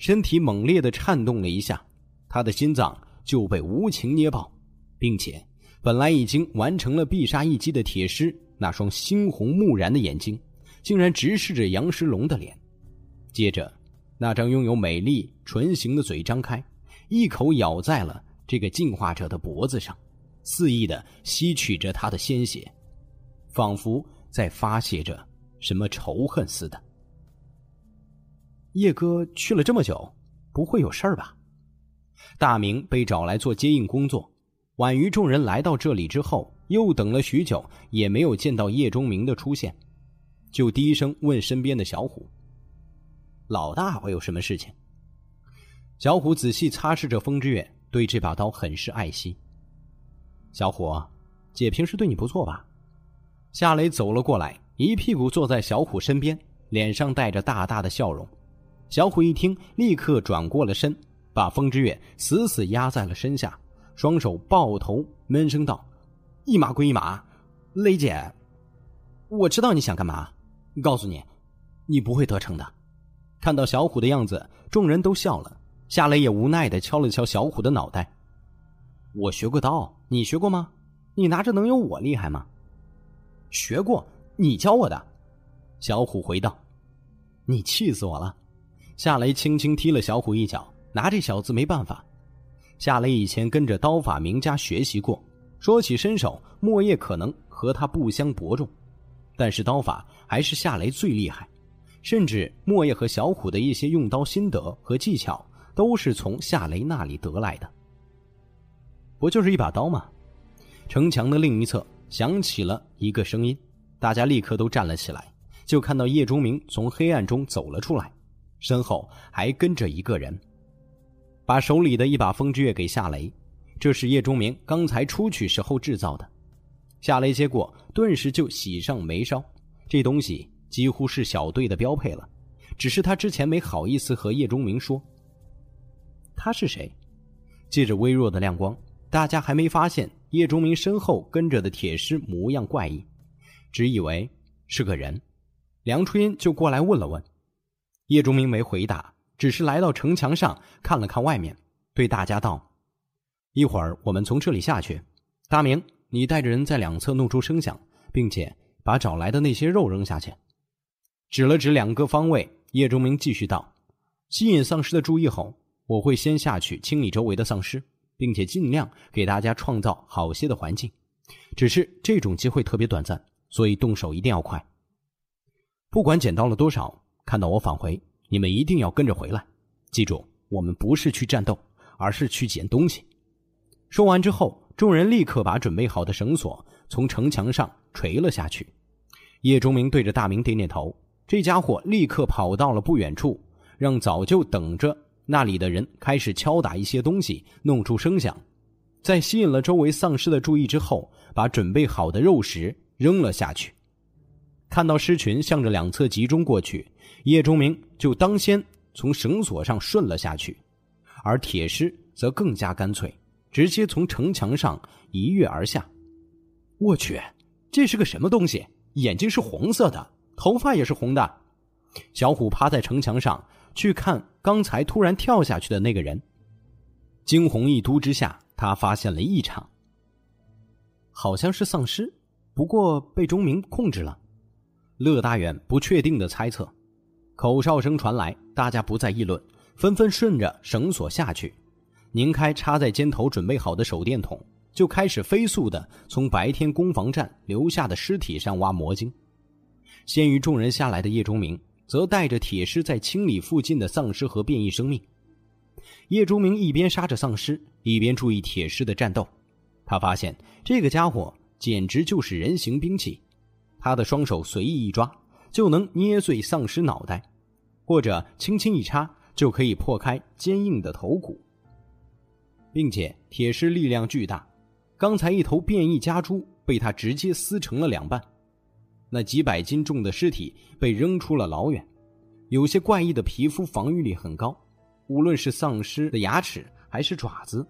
身体猛烈的颤动了一下，他的心脏就被无情捏爆，并且本来已经完成了必杀一击的铁狮那双猩红木然的眼睛，竟然直视着杨石龙的脸，接着那张拥有美丽唇形的嘴张开，一口咬在了。这个进化者的脖子上，肆意的吸取着他的鲜血，仿佛在发泄着什么仇恨似的。叶哥去了这么久，不会有事儿吧？大明被找来做接应工作，婉瑜众人来到这里之后，又等了许久，也没有见到叶钟明的出现，就低声问身边的小虎：“老大会有什么事情？”小虎仔细擦拭着风之月。对这把刀很是爱惜。小虎，姐平时对你不错吧？夏雷走了过来，一屁股坐在小虎身边，脸上带着大大的笑容。小虎一听，立刻转过了身，把风之月死死压在了身下，双手抱头，闷声道：“一码归一码，雷姐，我知道你想干嘛。告诉你，你不会得逞的。”看到小虎的样子，众人都笑了。夏雷也无奈的敲了敲小虎的脑袋：“我学过刀，你学过吗？你拿着能有我厉害吗？”“学过，你教我的。”小虎回道。“你气死我了！”夏雷轻轻踢了小虎一脚，拿这小子没办法。夏雷以前跟着刀法名家学习过，说起身手，莫叶可能和他不相伯仲，但是刀法还是夏雷最厉害，甚至莫叶和小虎的一些用刀心得和技巧。都是从夏雷那里得来的，不就是一把刀吗？城墙的另一侧响起了一个声音，大家立刻都站了起来，就看到叶钟明从黑暗中走了出来，身后还跟着一个人，把手里的一把风之月给夏雷，这是叶钟明刚才出去时候制造的。夏雷接过，顿时就喜上眉梢，这东西几乎是小队的标配了，只是他之前没好意思和叶钟明说。他是谁？借着微弱的亮光，大家还没发现叶钟明身后跟着的铁尸模样怪异，只以为是个人。梁初音就过来问了问，叶钟明没回答，只是来到城墙上看了看外面，对大家道：“一会儿我们从这里下去，大明，你带着人在两侧弄出声响，并且把找来的那些肉扔下去。”指了指两个方位，叶钟明继续道：“吸引丧尸的注意后。”我会先下去清理周围的丧尸，并且尽量给大家创造好些的环境。只是这种机会特别短暂，所以动手一定要快。不管捡到了多少，看到我返回，你们一定要跟着回来。记住，我们不是去战斗，而是去捡东西。说完之后，众人立刻把准备好的绳索从城墙上垂了下去。叶钟明对着大明点点头，这家伙立刻跑到了不远处，让早就等着。那里的人开始敲打一些东西，弄出声响，在吸引了周围丧尸的注意之后，把准备好的肉食扔了下去。看到狮群向着两侧集中过去，叶钟明就当先从绳索上顺了下去，而铁狮则更加干脆，直接从城墙上一跃而下。我去，这是个什么东西？眼睛是红色的，头发也是红的。小虎趴在城墙上。去看刚才突然跳下去的那个人。惊鸿一突之下，他发现了异常，好像是丧尸，不过被钟明控制了。乐大远不确定的猜测。口哨声传来，大家不再议论，纷纷顺着绳索下去，拧开插在肩头准备好的手电筒，就开始飞速的从白天攻防战留下的尸体上挖魔晶。先于众人下来的叶钟明，则带着铁狮在清理附近的丧尸和变异生命。叶钟明一边杀着丧尸，一边注意铁狮的战斗。他发现这个家伙简直就是人形兵器，他的双手随意一抓，就能捏碎丧尸脑袋，或者轻轻一插，就可以破开坚硬的头骨。并且铁狮力量巨大，刚才一头变异家猪被他直接撕成了两半。那几百斤重的尸体被扔出了老远，有些怪异的皮肤防御力很高，无论是丧尸的牙齿还是爪子，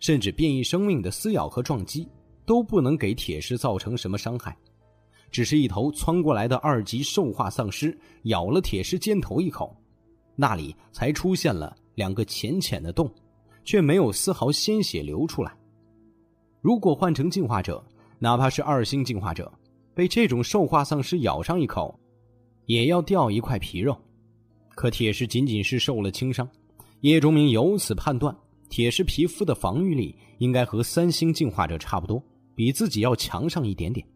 甚至变异生命的撕咬和撞击，都不能给铁狮造成什么伤害。只是一头窜过来的二级兽化丧尸咬了铁狮肩头一口，那里才出现了两个浅浅的洞，却没有丝毫鲜血流出来。如果换成进化者，哪怕是二星进化者。被这种兽化丧尸咬上一口，也要掉一块皮肉。可铁狮仅仅是受了轻伤，叶钟明由此判断，铁狮皮肤的防御力应该和三星进化者差不多，比自己要强上一点点。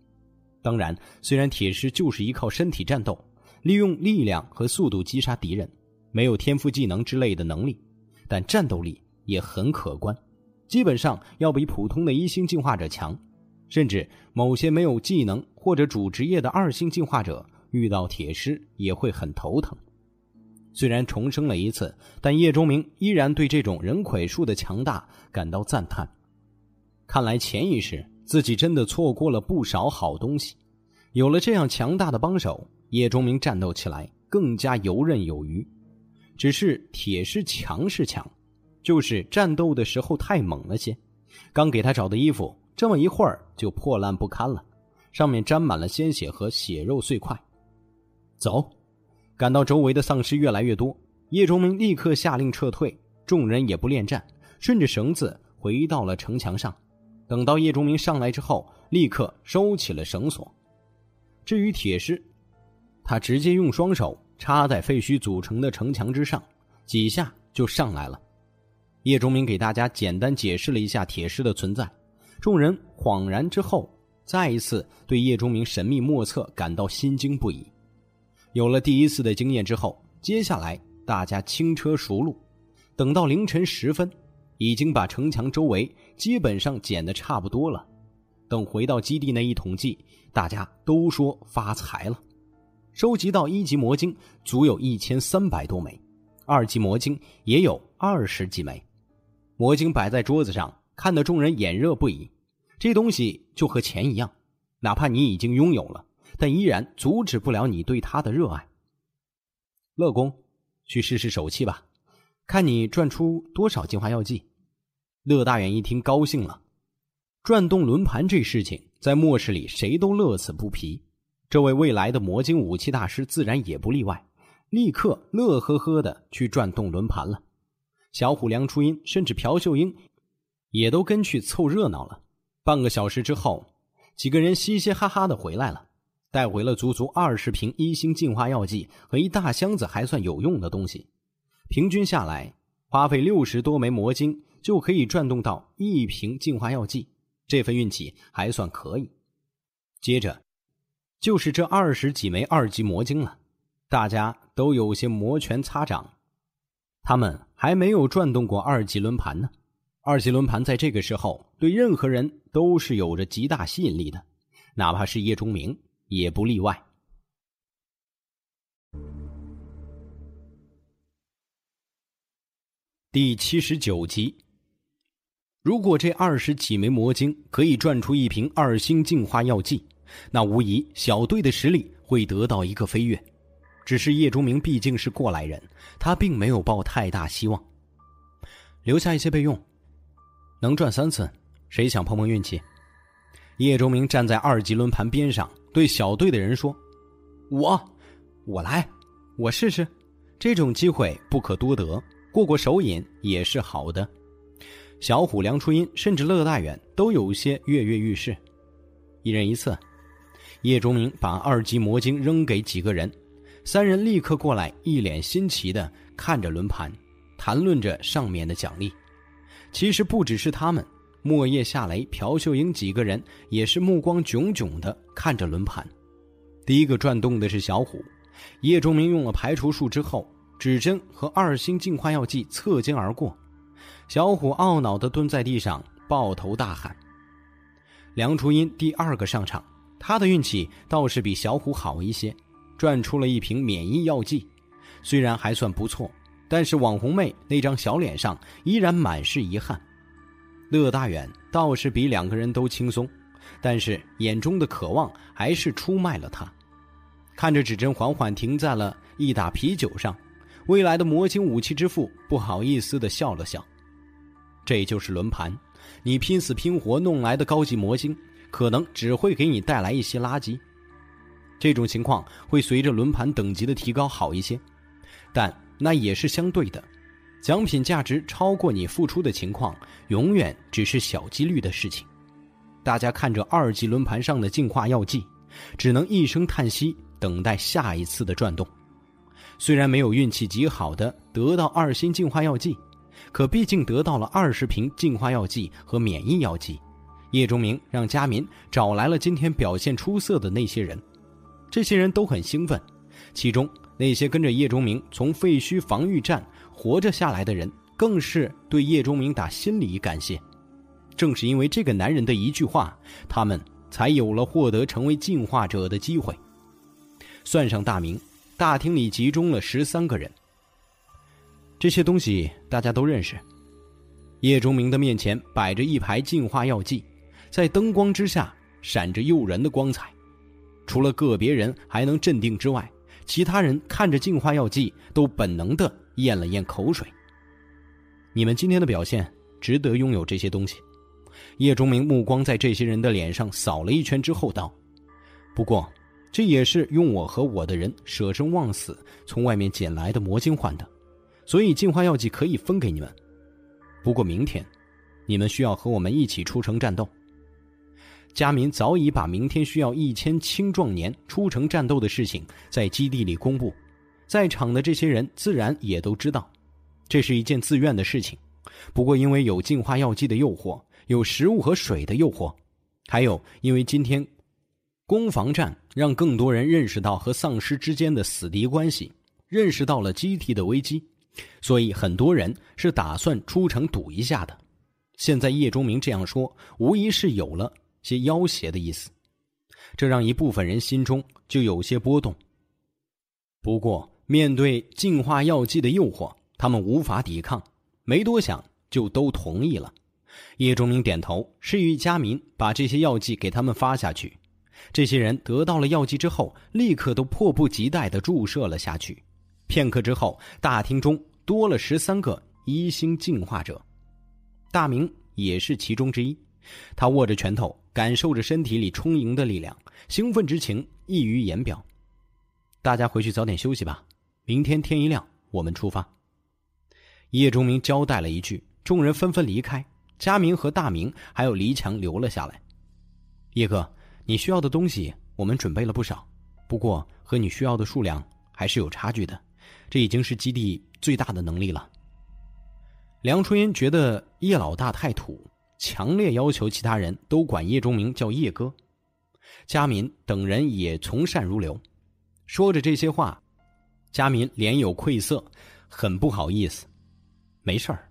当然，虽然铁狮就是依靠身体战斗，利用力量和速度击杀敌人，没有天赋技能之类的能力，但战斗力也很可观，基本上要比普通的一星进化者强。甚至某些没有技能或者主职业的二星进化者遇到铁狮也会很头疼。虽然重生了一次，但叶钟明依然对这种人魁术的强大感到赞叹。看来潜意识自己真的错过了不少好东西。有了这样强大的帮手，叶钟明战斗起来更加游刃有余。只是铁狮强是强，就是战斗的时候太猛了些。刚给他找的衣服。这么一会儿就破烂不堪了，上面沾满了鲜血和血肉碎块。走，感到周围的丧尸越来越多，叶钟明立刻下令撤退。众人也不恋战，顺着绳子回到了城墙上。等到叶钟明上来之后，立刻收起了绳索。至于铁狮，他直接用双手插在废墟组成的城墙之上，几下就上来了。叶钟明给大家简单解释了一下铁狮的存在。众人恍然之后，再一次对叶钟明神秘莫测感到心惊不已。有了第一次的经验之后，接下来大家轻车熟路，等到凌晨时分，已经把城墙周围基本上捡的差不多了。等回到基地内一统计，大家都说发财了。收集到一级魔晶足有一千三百多枚，二级魔晶也有二十几枚。魔晶摆在桌子上。看得众人眼热不已，这东西就和钱一样，哪怕你已经拥有了，但依然阻止不了你对它的热爱。乐公，去试试手气吧，看你转出多少进化药剂。乐大远一听高兴了，转动轮盘这事情在末世里谁都乐此不疲，这位未来的魔晶武器大师自然也不例外，立刻乐呵呵的去转动轮盘了。小虎、梁初音甚至朴秀英。也都跟去凑热闹了。半个小时之后，几个人嘻嘻哈哈的回来了，带回了足足二十瓶一星进化药剂和一大箱子还算有用的东西。平均下来，花费六十多枚魔晶就可以转动到一瓶净化药剂，这份运气还算可以。接着，就是这二十几枚二级魔晶了，大家都有些摩拳擦掌。他们还没有转动过二级轮盘呢。二级轮盘在这个时候对任何人都是有着极大吸引力的，哪怕是叶钟明也不例外。第七十九集，如果这二十几枚魔晶可以转出一瓶二星净化药剂，那无疑小队的实力会得到一个飞跃。只是叶钟明毕竟是过来人，他并没有抱太大希望，留下一些备用。能转三次，谁想碰碰运气？叶钟明站在二级轮盘边上，对小队的人说：“我，我来，我试试。这种机会不可多得，过过手瘾也是好的。小虎、梁初音甚至乐大远都有些跃跃欲试。一人一次，叶钟明把二级魔晶扔给几个人，三人立刻过来，一脸新奇的看着轮盘，谈论着上面的奖励。其实不只是他们，莫叶、夏雷、朴秀英几个人也是目光炯炯的看着轮盘。第一个转动的是小虎，叶钟明用了排除术之后，指针和二星净化药剂侧肩而过。小虎懊恼地蹲在地上，抱头大喊。梁初音第二个上场，他的运气倒是比小虎好一些，转出了一瓶免疫药剂，虽然还算不错，但是网红妹那张小脸上依然满是遗憾。乐大远倒是比两个人都轻松，但是眼中的渴望还是出卖了他。看着指针缓缓停在了一打啤酒上，未来的魔晶武器之父不好意思的笑了笑。这就是轮盘，你拼死拼活弄来的高级魔晶，可能只会给你带来一些垃圾。这种情况会随着轮盘等级的提高好一些，但那也是相对的。奖品价值超过你付出的情况，永远只是小几率的事情。大家看着二级轮盘上的进化药剂，只能一声叹息，等待下一次的转动。虽然没有运气极好的得到二星净化药剂。可毕竟得到了二十瓶净化药剂和免疫药剂，叶忠明让佳民找来了今天表现出色的那些人，这些人都很兴奋，其中那些跟着叶忠明从废墟防御战活着下来的人，更是对叶忠明打心里感谢。正是因为这个男人的一句话，他们才有了获得成为进化者的机会。算上大明，大厅里集中了十三个人。这些东西大家都认识。叶钟明的面前摆着一排净化药剂，在灯光之下闪着诱人的光彩。除了个别人还能镇定之外，其他人看着净化药剂都本能的咽了咽口水。你们今天的表现值得拥有这些东西。叶钟明目光在这些人的脸上扫了一圈之后道：“不过，这也是用我和我的人舍生忘死从外面捡来的魔晶换的。”所以净化药剂可以分给你们，不过明天，你们需要和我们一起出城战斗。佳民早已把明天需要一千青壮年出城战斗的事情在基地里公布，在场的这些人自然也都知道，这是一件自愿的事情。不过因为有净化药剂的诱惑，有食物和水的诱惑，还有因为今天攻防战让更多人认识到和丧尸之间的死敌关系，认识到了基地的危机。所以很多人是打算出城赌一下的。现在叶钟明这样说，无疑是有了些要挟的意思，这让一部分人心中就有些波动。不过面对净化药剂的诱惑，他们无法抵抗，没多想就都同意了。叶钟明点头，示意佳民把这些药剂给他们发下去。这些人得到了药剂之后，立刻都迫不及待地注射了下去。片刻之后，大厅中多了十三个一星进化者，大明也是其中之一。他握着拳头，感受着身体里充盈的力量，兴奋之情溢于言表。大家回去早点休息吧，明天天一亮我们出发。叶钟明交代了一句，众人纷纷离开。佳明和大明还有黎强留了下来。叶哥，你需要的东西我们准备了不少，不过和你需要的数量还是有差距的。这已经是基地最大的能力了。梁春英觉得叶老大太土，强烈要求其他人都管叶钟明叫叶哥。佳民等人也从善如流。说着这些话，佳民脸有愧色，很不好意思。没事儿，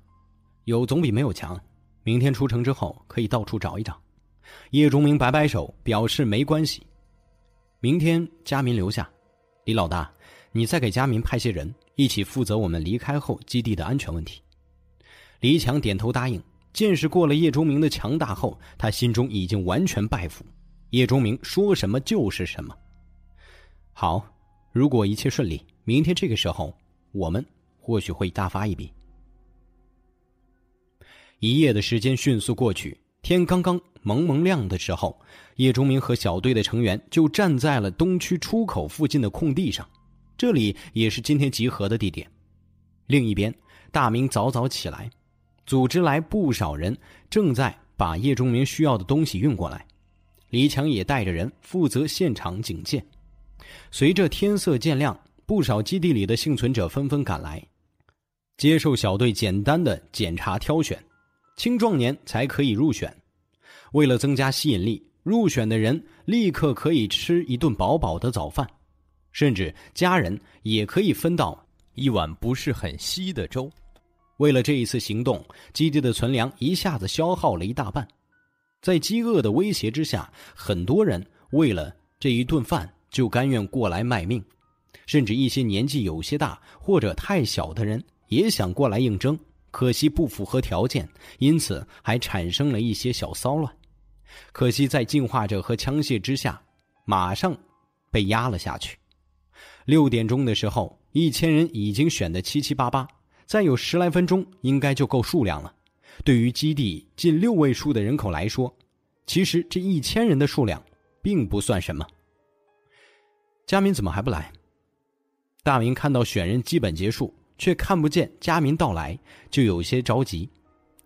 有总比没有强。明天出城之后可以到处找一找。叶钟明摆摆手，表示没关系。明天佳民留下，李老大。你再给佳民派些人，一起负责我们离开后基地的安全问题。黎强点头答应。见识过了叶钟明的强大后，他心中已经完全拜服。叶钟明说什么就是什么。好，如果一切顺利，明天这个时候，我们或许会大发一笔。一夜的时间迅速过去，天刚刚蒙蒙亮的时候，叶忠明和小队的成员就站在了东区出口附近的空地上。这里也是今天集合的地点。另一边，大明早早起来，组织来不少人，正在把叶忠明需要的东西运过来。李强也带着人负责现场警戒。随着天色渐亮，不少基地里的幸存者纷纷赶来，接受小队简单的检查挑选，青壮年才可以入选。为了增加吸引力，入选的人立刻可以吃一顿饱饱的早饭，甚至家人也可以分到一碗不是很稀的粥。为了这一次行动，基地的存粮一下子消耗了一大半。在饥饿的威胁之下，很多人为了这一顿饭就甘愿过来卖命，甚至一些年纪有些大或者太小的人也想过来应征，可惜不符合条件，因此还产生了一些小骚乱。可惜在进化者和枪械之下，马上被压了下去。六点钟的时候，一千人已经选得七七八八，再有十来分钟应该就够数量了。对于基地近六位数的人口来说，其实这一千人的数量并不算什么。佳明怎么还不来？大明看到选人基本结束，却看不见佳明到来，就有些着急。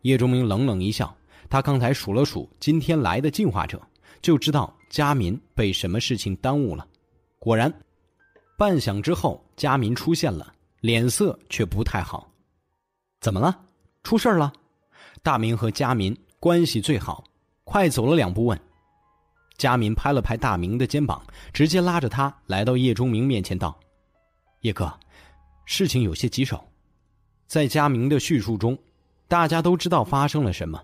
叶钟明冷冷一笑，他刚才数了数今天来的进化者，就知道佳民被什么事情耽误了。果然，半晌之后，佳民出现了，脸色却不太好。怎么了？出事了？大明和佳民关系最好，快走了两步问。佳民拍了拍大明的肩膀，直接拉着他来到叶钟明面前道：“叶哥，事情有些棘手。”在佳明的叙述中，大家都知道发生了什么。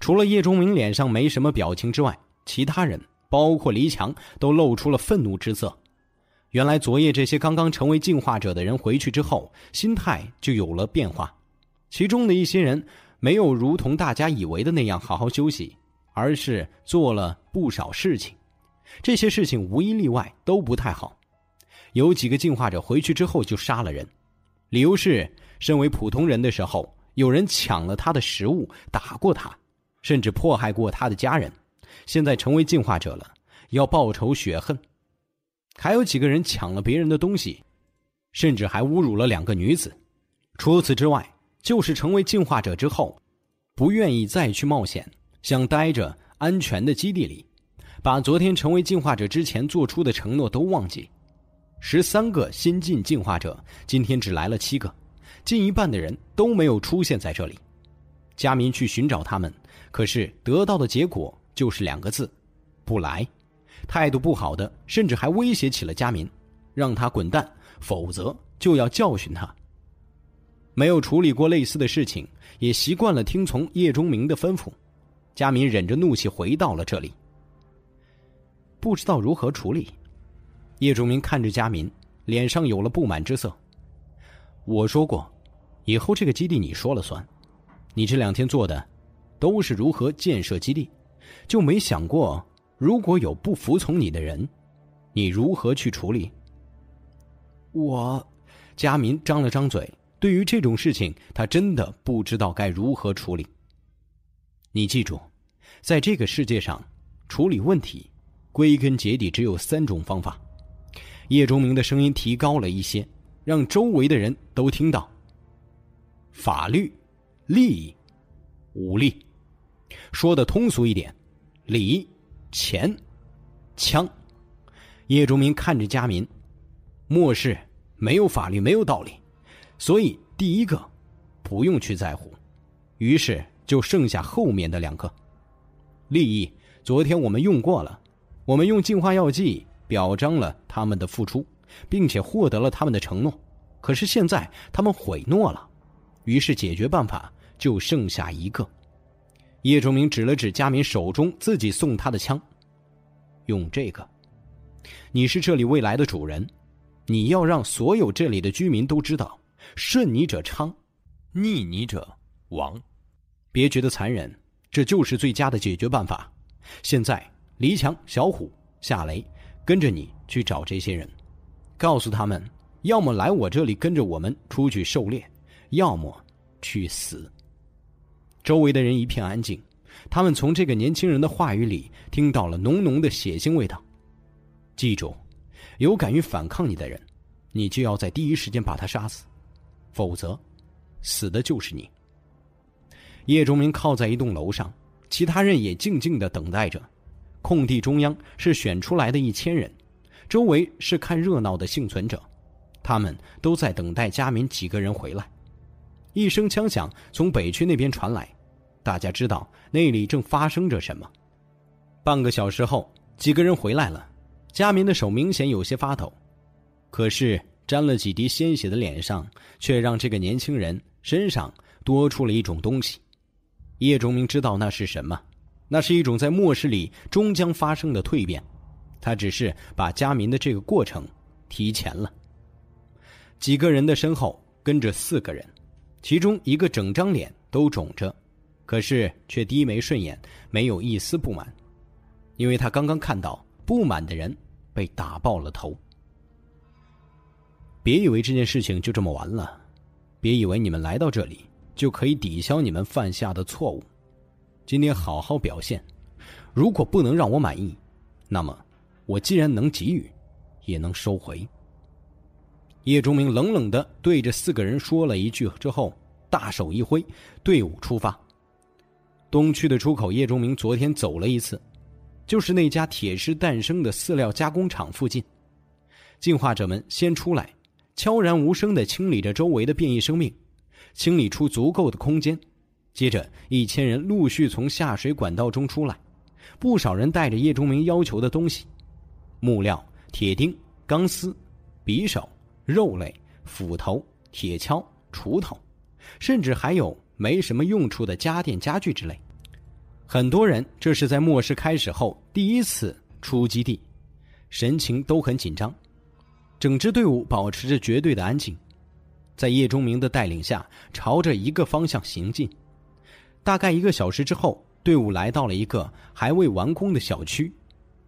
除了叶钟明脸上没什么表情之外，其他人包括黎强都露出了愤怒之色。原来昨夜这些刚刚成为进化者的人回去之后，心态就有了变化，其中的一些人。没有如同大家以为的那样好好休息，而是做了不少事情。这些事情无一例外都不太好。有几个进化者回去之后就杀了人，理由是身为普通人的时候，有人抢了他的食物，打过他，甚至迫害过他的家人。现在成为进化者了，要报仇雪恨。还有几个人抢了别人的东西，甚至还侮辱了两个女子。除此之外。就是成为进化者之后，不愿意再去冒险，想待着安全的基地里，把昨天成为进化者之前做出的承诺都忘记。十三个新晋进化者，今天只来了七个，近一半的人都没有出现在这里。佳民去寻找他们，可是得到的结果就是两个字：不来。态度不好的，甚至还威胁起了佳民，让他滚蛋，否则就要教训他。没有处理过类似的事情，也习惯了听从叶钟明的吩咐。佳民忍着怒气回到了这里，不知道如何处理。叶钟明看着佳民，脸上有了不满之色。我说过，以后这个基地你说了算。你这两天做的，都是如何建设基地，就没想过如果有不服从你的人，你如何去处理？我，佳民张了张嘴。对于这种事情，他真的不知道该如何处理。你记住，在这个世界上，处理问题，归根结底只有三种方法。叶钟明的声音提高了一些，让周围的人都听到。法律、利益、武力，说的通俗一点，礼、钱、枪。叶钟明看着佳民，末世没有法律，没有道理。所以，第一个不用去在乎，于是就剩下后面的两个利益。昨天我们用过了，我们用进化药剂表彰了他们的付出，并且获得了他们的承诺。可是现在他们毁诺了，于是解决办法就剩下一个。叶忠明指了指佳敏手中自己送他的枪，用这个。你是这里未来的主人，你要让所有这里的居民都知道。顺你者昌，逆你者亡。别觉得残忍，这就是最佳的解决办法。现在，黎强、小虎、夏雷，跟着你去找这些人，告诉他们，要么来我这里跟着我们出去狩猎，要么去死。周围的人一片安静，他们从这个年轻人的话语里听到了浓浓的血腥味道。记住，有敢于反抗你的人。你就要在第一时间把他杀死，否则，死的就是你。叶忠明靠在一栋楼上，其他人也静静的等待着。空地中央是选出来的一千人，周围是看热闹的幸存者，他们都在等待佳敏几个人回来。一声枪响从北区那边传来，大家知道那里正发生着什么。半个小时后，几个人回来了，佳明的手明显有些发抖，可是沾了几滴鲜血的脸上，却让这个年轻人身上多出了一种东西。叶忠明知道那是什么。那是一种在末世里终将发生的蜕变，他只是把加民的这个过程提前了。几个人的身后跟着四个人，其中一个整张脸都肿着，可是却低眉顺眼，没有一丝不满，因为他刚刚看到不满的人被打爆了头。别以为这件事情就这么完了，别以为你们来到这里就可以抵消你们犯下的错误。今天好好表现，如果不能让我满意，那么我既然能给予，也能收回。叶忠明冷冷的对着四个人说了一句之后，大手一挥，队伍出发。东区的出口，叶忠明昨天走了一次，就是那家铁狮诞生的饲料加工厂附近。进化者们先出来，悄然无声的清理着周围的变异生命，清理出足够的空间。接着，一千人陆续从下水管道中出来，不少人带着叶忠明要求的东西：木料、铁钉、钢丝、匕首、肉类、斧头、铁锹、锄头，甚至还有没什么用处的家电家具之类。很多人这是在末世开始后第一次出基地，神情都很紧张。整支队伍保持着绝对的安静，在叶忠明的带领下，朝着一个方向行进。大概一个小时之后，队伍来到了一个还未完工的小区。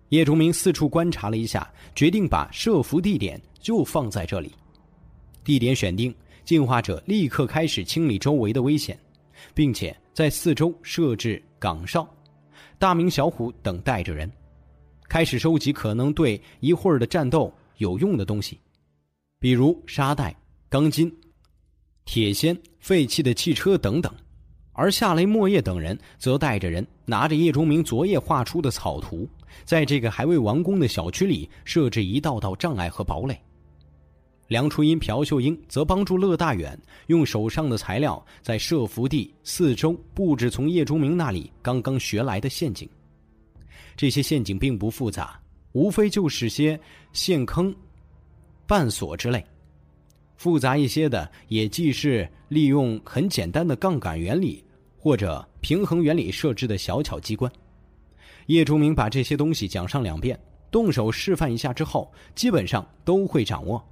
叶忠明四处观察了一下，决定把设伏地点就放在这里。地点选定，进化者立刻开始清理周围的危险，并且在四周设置岗哨。大明、小虎等带着人，开始收集可能对一会儿的战斗有用的东西，比如沙袋、钢筋、铁锨、废弃的汽车等等。而夏雷、莫叶等人则带着人，拿着叶忠明昨夜画出的草图，在这个还未完工的小区里设置一道道障碍和堡垒。梁初音、朴秀英则帮助乐大远用手上的材料在设伏地四周布置从叶忠明那里刚刚学来的陷阱。这些陷阱并不复杂，无非就是些陷坑、绊锁之类。复杂一些的，也既是利用很简单的杠杆原理。或者平衡原理设置的小巧机关，叶忠明把这些东西讲上两遍，动手示范一下之后，基本上都会掌握。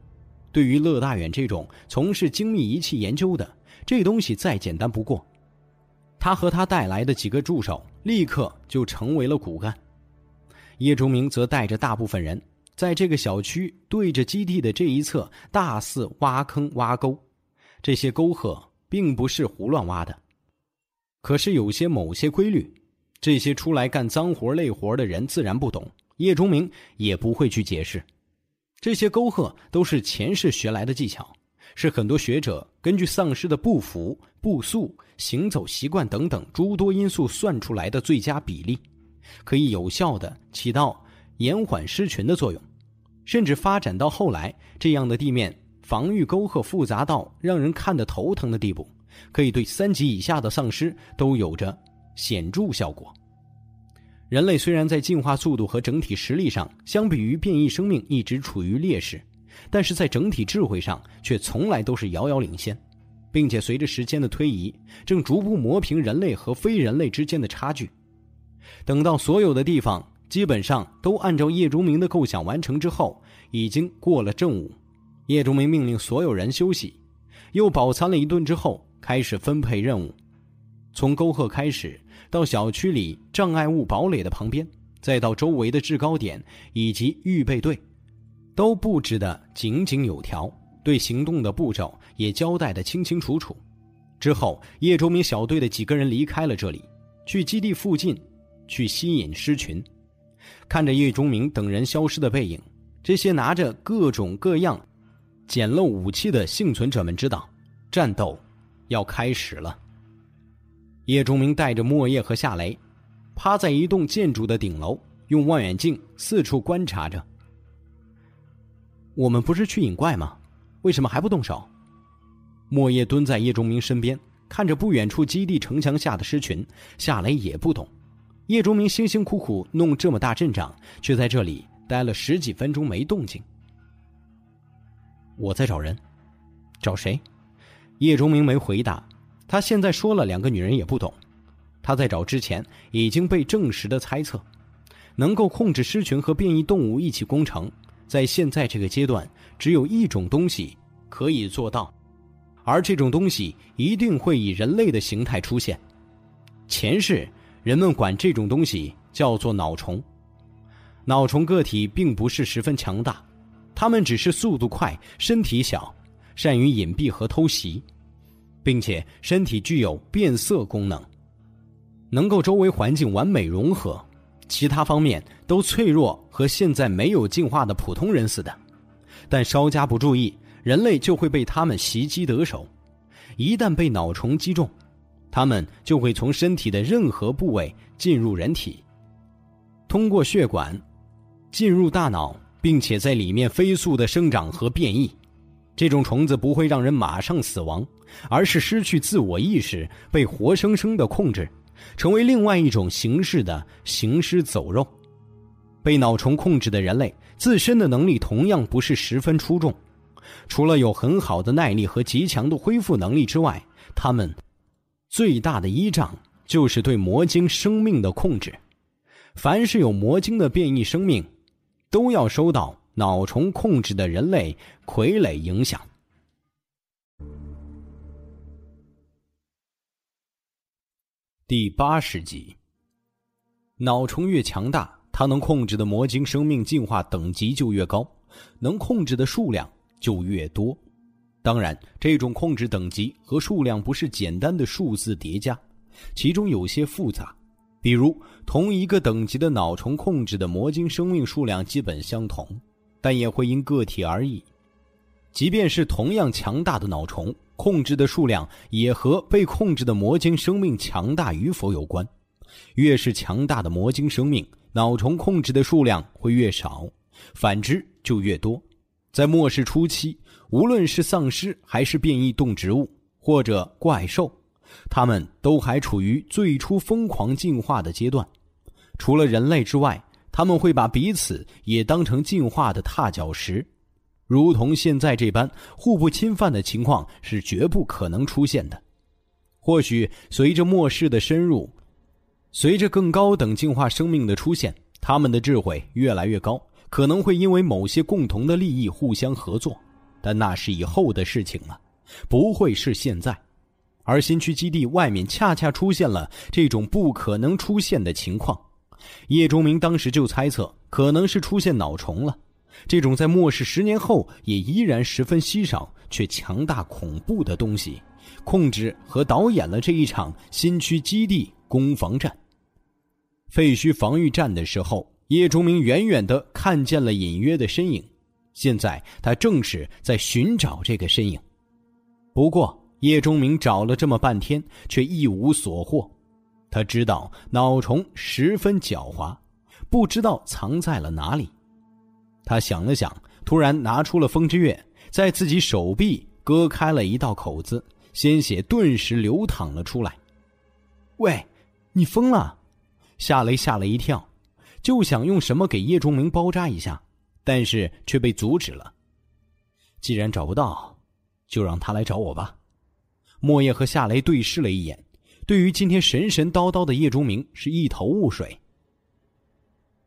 对于乐大远这种从事精密仪器研究的，这东西再简单不过。他和他带来的几个助手立刻就成为了骨干。叶忠明则带着大部分人，在这个小区对着基地的这一侧大肆挖坑挖沟。这些沟壑并不是胡乱挖的。可是有些某些规律，这些出来干脏活累活的人自然不懂，叶忠明也不会去解释。这些沟壑都是前世学来的技巧，是很多学者根据丧尸的步幅、步速、行走习惯等等诸多因素算出来的最佳比例，可以有效的起到延缓狮群的作用。甚至发展到后来，这样的地面防御沟壑复杂到让人看得头疼的地步。可以对三级以下的丧尸都有着显著效果。人类虽然在进化速度和整体实力上相比于变异生命一直处于劣势，但是在整体智慧上却从来都是遥遥领先，并且随着时间的推移，正逐步磨平人类和非人类之间的差距。等到所有的地方基本上都按照叶忠明的构想完成之后，已经过了正午，叶忠明命令所有人休息，又饱餐了一顿之后。开始分配任务，从沟壑开始，到小区里障碍物堡垒的旁边，再到周围的制高点以及预备队，都布置的井井有条，对行动的步骤也交代的清清楚楚。之后，叶周明小队的几个人离开了这里，去基地附近，去吸引狮群。看着叶忠明等人消失的背影，这些拿着各种各样简陋武器的幸存者们知道，战斗要开始了。叶钟明带着莫叶和夏雷，趴在一栋建筑的顶楼，用望远镜四处观察着。我们不是去引怪吗？为什么还不动手？莫叶蹲在叶钟明身边，看着不远处基地城墙下的狮群。夏雷也不懂，叶钟明辛辛苦苦弄这么大阵仗，却在这里待了十几分钟没动静。我在找人，找谁？叶钟明没回答。他现在说了两个女人也不懂。他在找之前已经被证实的猜测，能够控制狮群和变异动物一起攻城，在现在这个阶段，只有一种东西可以做到，而这种东西一定会以人类的形态出现。前世人们管这种东西叫做脑虫。脑虫个体并不是十分强大。他们只是速度快、身体小，善于隐蔽和偷袭，并且身体具有变色功能，能够周围环境完美融合，其他方面都脆弱，和现在没有进化的普通人似的。但稍加不注意，人类就会被他们袭击得手。一旦被脑虫击中，他们就会从身体的任何部位进入人体，通过血管进入大脑。并且在里面飞速的生长和变异，这种虫子不会让人马上死亡，而是失去自我意识，被活生生的控制，成为另外一种形式的行尸走肉。被脑虫控制的人类自身的能力同样不是十分出众，除了有很好的耐力和极强的恢复能力之外，他们最大的依仗就是对魔晶生命的控制。凡是有魔晶的变异生命。都要受到脑虫控制的人类傀儡影响。第八十集，脑虫越强大，它能控制的魔晶生命进化等级就越高，能控制的数量就越多。当然，这种控制等级和数量不是简单的数字叠加，其中有些复杂。比如，同一个等级的脑虫控制的魔晶生命数量基本相同，但也会因个体而异。即便是同样强大的脑虫，控制的数量也和被控制的魔晶生命强大与否有关。越是强大的魔晶生命，脑虫控制的数量会越少，反之就越多。在末世初期，无论是丧尸还是变异动植物或者怪兽。他们都还处于最初疯狂进化的阶段，除了人类之外，他们会把彼此也当成进化的踏脚石，如同现在这般互不侵犯的情况是绝不可能出现的。或许随着末世的深入，随着更高等进化生命的出现，他们的智慧越来越高，可能会因为某些共同的利益互相合作，但那是以后的事情了，不会是现在。而新区基地外面恰恰出现了这种不可能出现的情况，叶钟明当时就猜测可能是出现脑虫了。这种在末世十年后也依然十分稀少却强大恐怖的东西，控制和导演了这一场新区基地攻防战。废墟防御战的时候，叶钟明远远的看见了隐约的身影，现在他正是在寻找这个身影。不过。叶钟明找了这么半天，却一无所获。他知道脑虫十分狡猾，不知道藏在了哪里。他想了想，突然拿出了风之月，在自己手臂割开了一道口子，鲜血顿时流淌了出来。喂，你疯了！夏雷吓了一跳，就想用什么给叶钟明包扎一下，但是却被阻止了。既然找不到，就让他来找我吧。莫叶和夏雷对视了一眼，对于今天神神叨叨的叶钟明是一头雾水。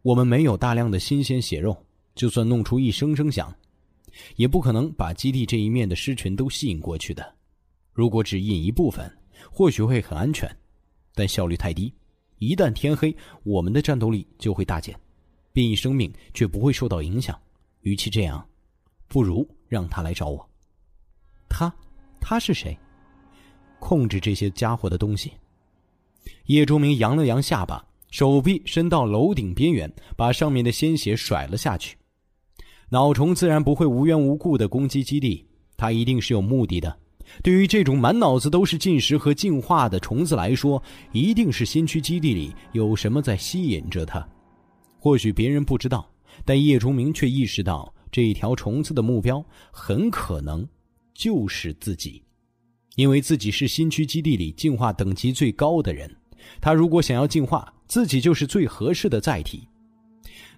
我们没有大量的新鲜血肉，就算弄出一声声响，也不可能把基地这一面的狮群都吸引过去的。如果只引一部分，或许会很安全，但效率太低。一旦天黑，我们的战斗力就会大减，变异生命却不会受到影响。与其这样，不如让他来找我。他，他是谁？控制这些家伙的东西。叶钟明扬了扬下巴，手臂伸到楼顶边缘，把上面的鲜血甩了下去。脑虫自然不会无缘无故的攻击基地，它一定是有目的的。对于这种满脑子都是进食和进化的虫子来说，一定是新区基地里有什么在吸引着它。或许别人不知道，但叶崇明却意识到，这条虫子的目标很可能就是自己，因为自己是新区基地里进化等级最高的人。他如果想要进化，自己就是最合适的载体。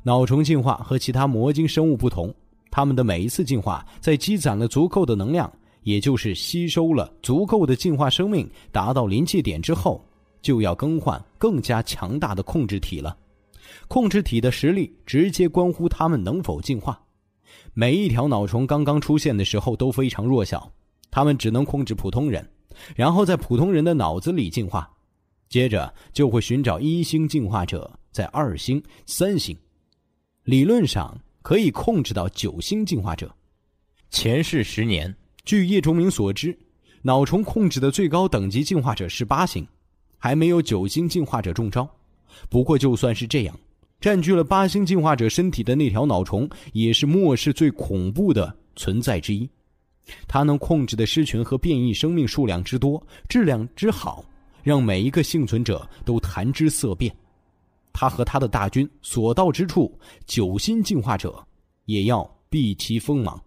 脑虫进化和其他魔晶生物不同，它们的每一次进化，在积攒了足够的能量，也就是吸收了足够的进化生命，达到临界点之后，就要更换更加强大的控制体了。控制体的实力直接关乎它们能否进化。每一条脑虫刚刚出现的时候都非常弱小，它们只能控制普通人，然后在普通人的脑子里进化。接着就会寻找一星进化者，在二星、三星，理论上可以控制到九星进化者。前世十年，据叶钟明所知，脑虫控制的最高等级进化者是八星，还没有九星进化者中招。不过就算是这样，占据了八星进化者身体的那条脑虫，也是末世最恐怖的存在之一。它能控制的狮群和变异生命数量之多，质量之好。让每一个幸存者都谈之色变，他和他的大军所到之处，九星进化者也要避其锋芒。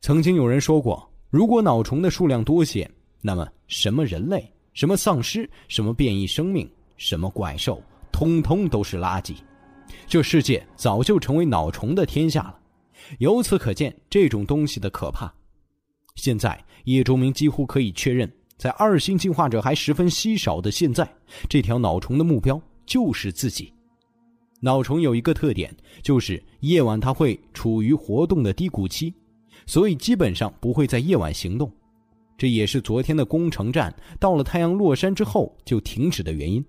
曾经有人说过，如果脑虫的数量多些，那么什么人类、什么丧尸、什么变异生命、什么怪兽，通通都是垃圾。这世界早就成为脑虫的天下了。由此可见，这种东西的可怕。现在叶钟明几乎可以确认。在二星进化者还十分稀少的现在，这条脑虫的目标就是自己。脑虫有一个特点，就是夜晚它会处于活动的低谷期，所以基本上不会在夜晚行动。这也是昨天的攻城战到了太阳落山之后就停止的原因。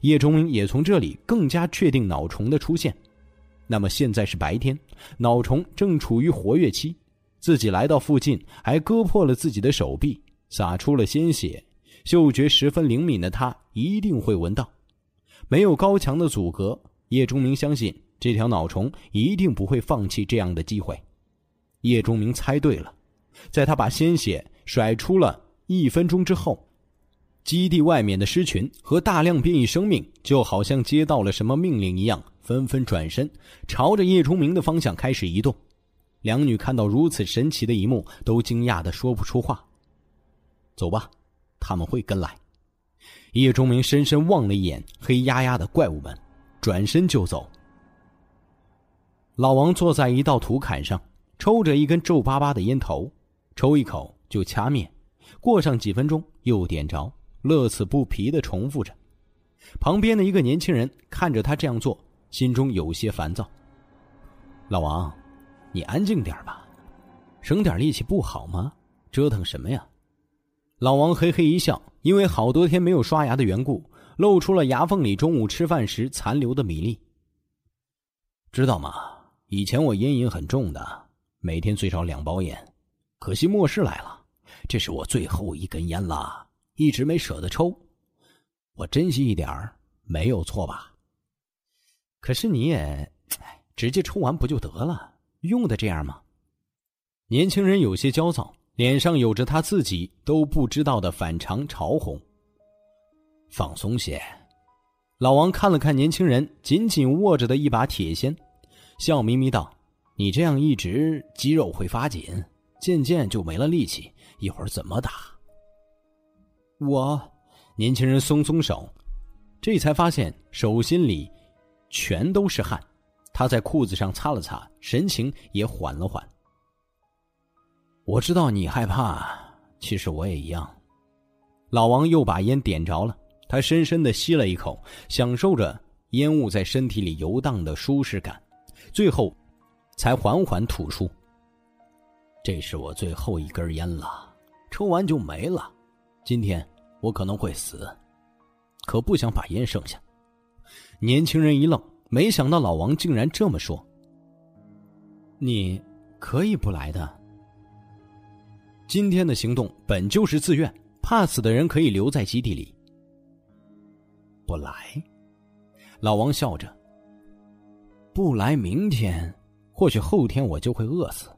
叶中明也从这里更加确定脑虫的出现。那么现在是白天，脑虫正处于活跃期，自己来到附近还割破了自己的手臂。洒出了鲜血，嗅觉十分灵敏的他一定会闻到。没有高墙的阻隔，叶钟明相信这条脑虫一定不会放弃这样的机会。叶钟明猜对了，在他把鲜血甩出了一分钟之后，基地外面的狮群和大量变异生命就好像接到了什么命令一样，纷纷转身朝着叶钟明的方向开始移动。两女看到如此神奇的一幕，都惊讶的说不出话。走吧，他们会跟来。叶钟明深深望了一眼黑压压的怪物们，转身就走。老王坐在一道土坎上，抽着一根皱巴巴的烟头，抽一口就掐灭，过上几分钟又点着，乐此不疲的重复着。旁边的一个年轻人看着他这样做，心中有些烦躁。老王，你安静点吧，省点力气不好吗？折腾什么呀？老王嘿嘿一笑，因为好多天没有刷牙的缘故，露出了牙缝里中午吃饭时残留的米粒。知道吗？以前我烟瘾很重的，每天最少两包烟。可惜末世来了，这是我最后一根烟了，一直没舍得抽。我珍惜一点儿，没有错吧？可是你也，直接抽完不就得了？用得这样吗？年轻人有些焦躁。脸上有着他自己都不知道的反常潮红。放松些，老王看了看年轻人紧紧握着的一把铁锨，笑眯眯道：“你这样一直，肌肉会发紧，渐渐就没了力气，一会儿怎么打？”我，年轻人松松手，这才发现手心里全都是汗，他在裤子上擦了擦，神情也缓了缓。我知道你害怕，其实我也一样。老王又把烟点着了，他深深的吸了一口，享受着烟雾在身体里游荡的舒适感，最后才缓缓吐出。这是我最后一根烟了，抽完就没了。今天我可能会死，可不想把烟剩下。年轻人一愣，没想到老王竟然这么说。你可以不来的。今天的行动本就是自愿，怕死的人可以留在基地里。不来，老王笑着。不来，明天或许后天我就会饿死。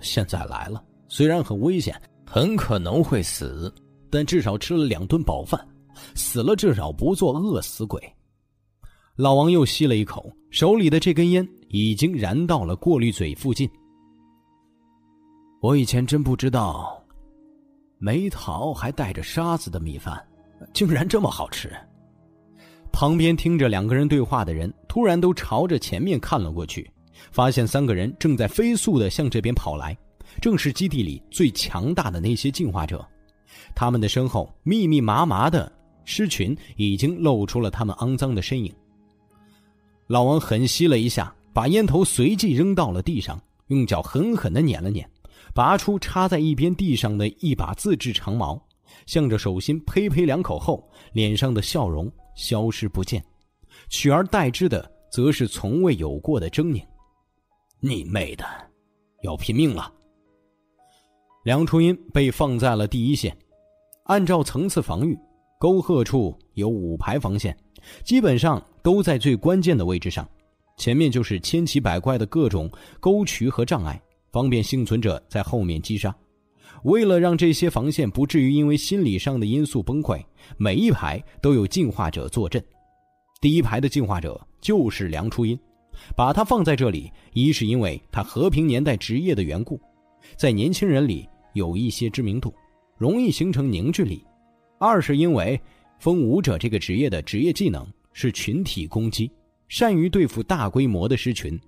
现在来了，虽然很危险，很可能会死，但至少吃了两顿饱饭，死了至少不做饿死鬼。老王又吸了一口，手里的这根烟已经燃到了过滤嘴附近。我以前真不知道，梅桃还带着沙子的米饭，竟然这么好吃。旁边听着两个人对话的人，突然都朝着前面看了过去，发现三个人正在飞速的向这边跑来，正是基地里最强大的那些进化者。他们的身后密密麻麻的尸群已经露出了他们肮脏的身影。老王狠吸了一下，把烟头随即扔到了地上，用脚狠狠的碾了碾。拔出插在一边地上的一把自制长矛，向着手心呸呸两口后，脸上的笑容消失不见，取而代之的则是从未有过的狰狞。你妹的，要拼命了！梁初音被放在了第一线，按照层次防御，沟壑处有五排防线，基本上都在最关键的位置上，前面就是千奇百怪的各种沟渠和障碍。方便幸存者在后面击杀。为了让这些防线不至于因为心理上的因素崩溃，每一排都有进化者坐镇。第一排的进化者就是梁初音，把他放在这里，一是因为他和平年代职业的缘故，在年轻人里有一些知名度，容易形成凝聚力；二是因为风舞者这个职业的职业技能是群体攻击，善于对付大规模的狮群，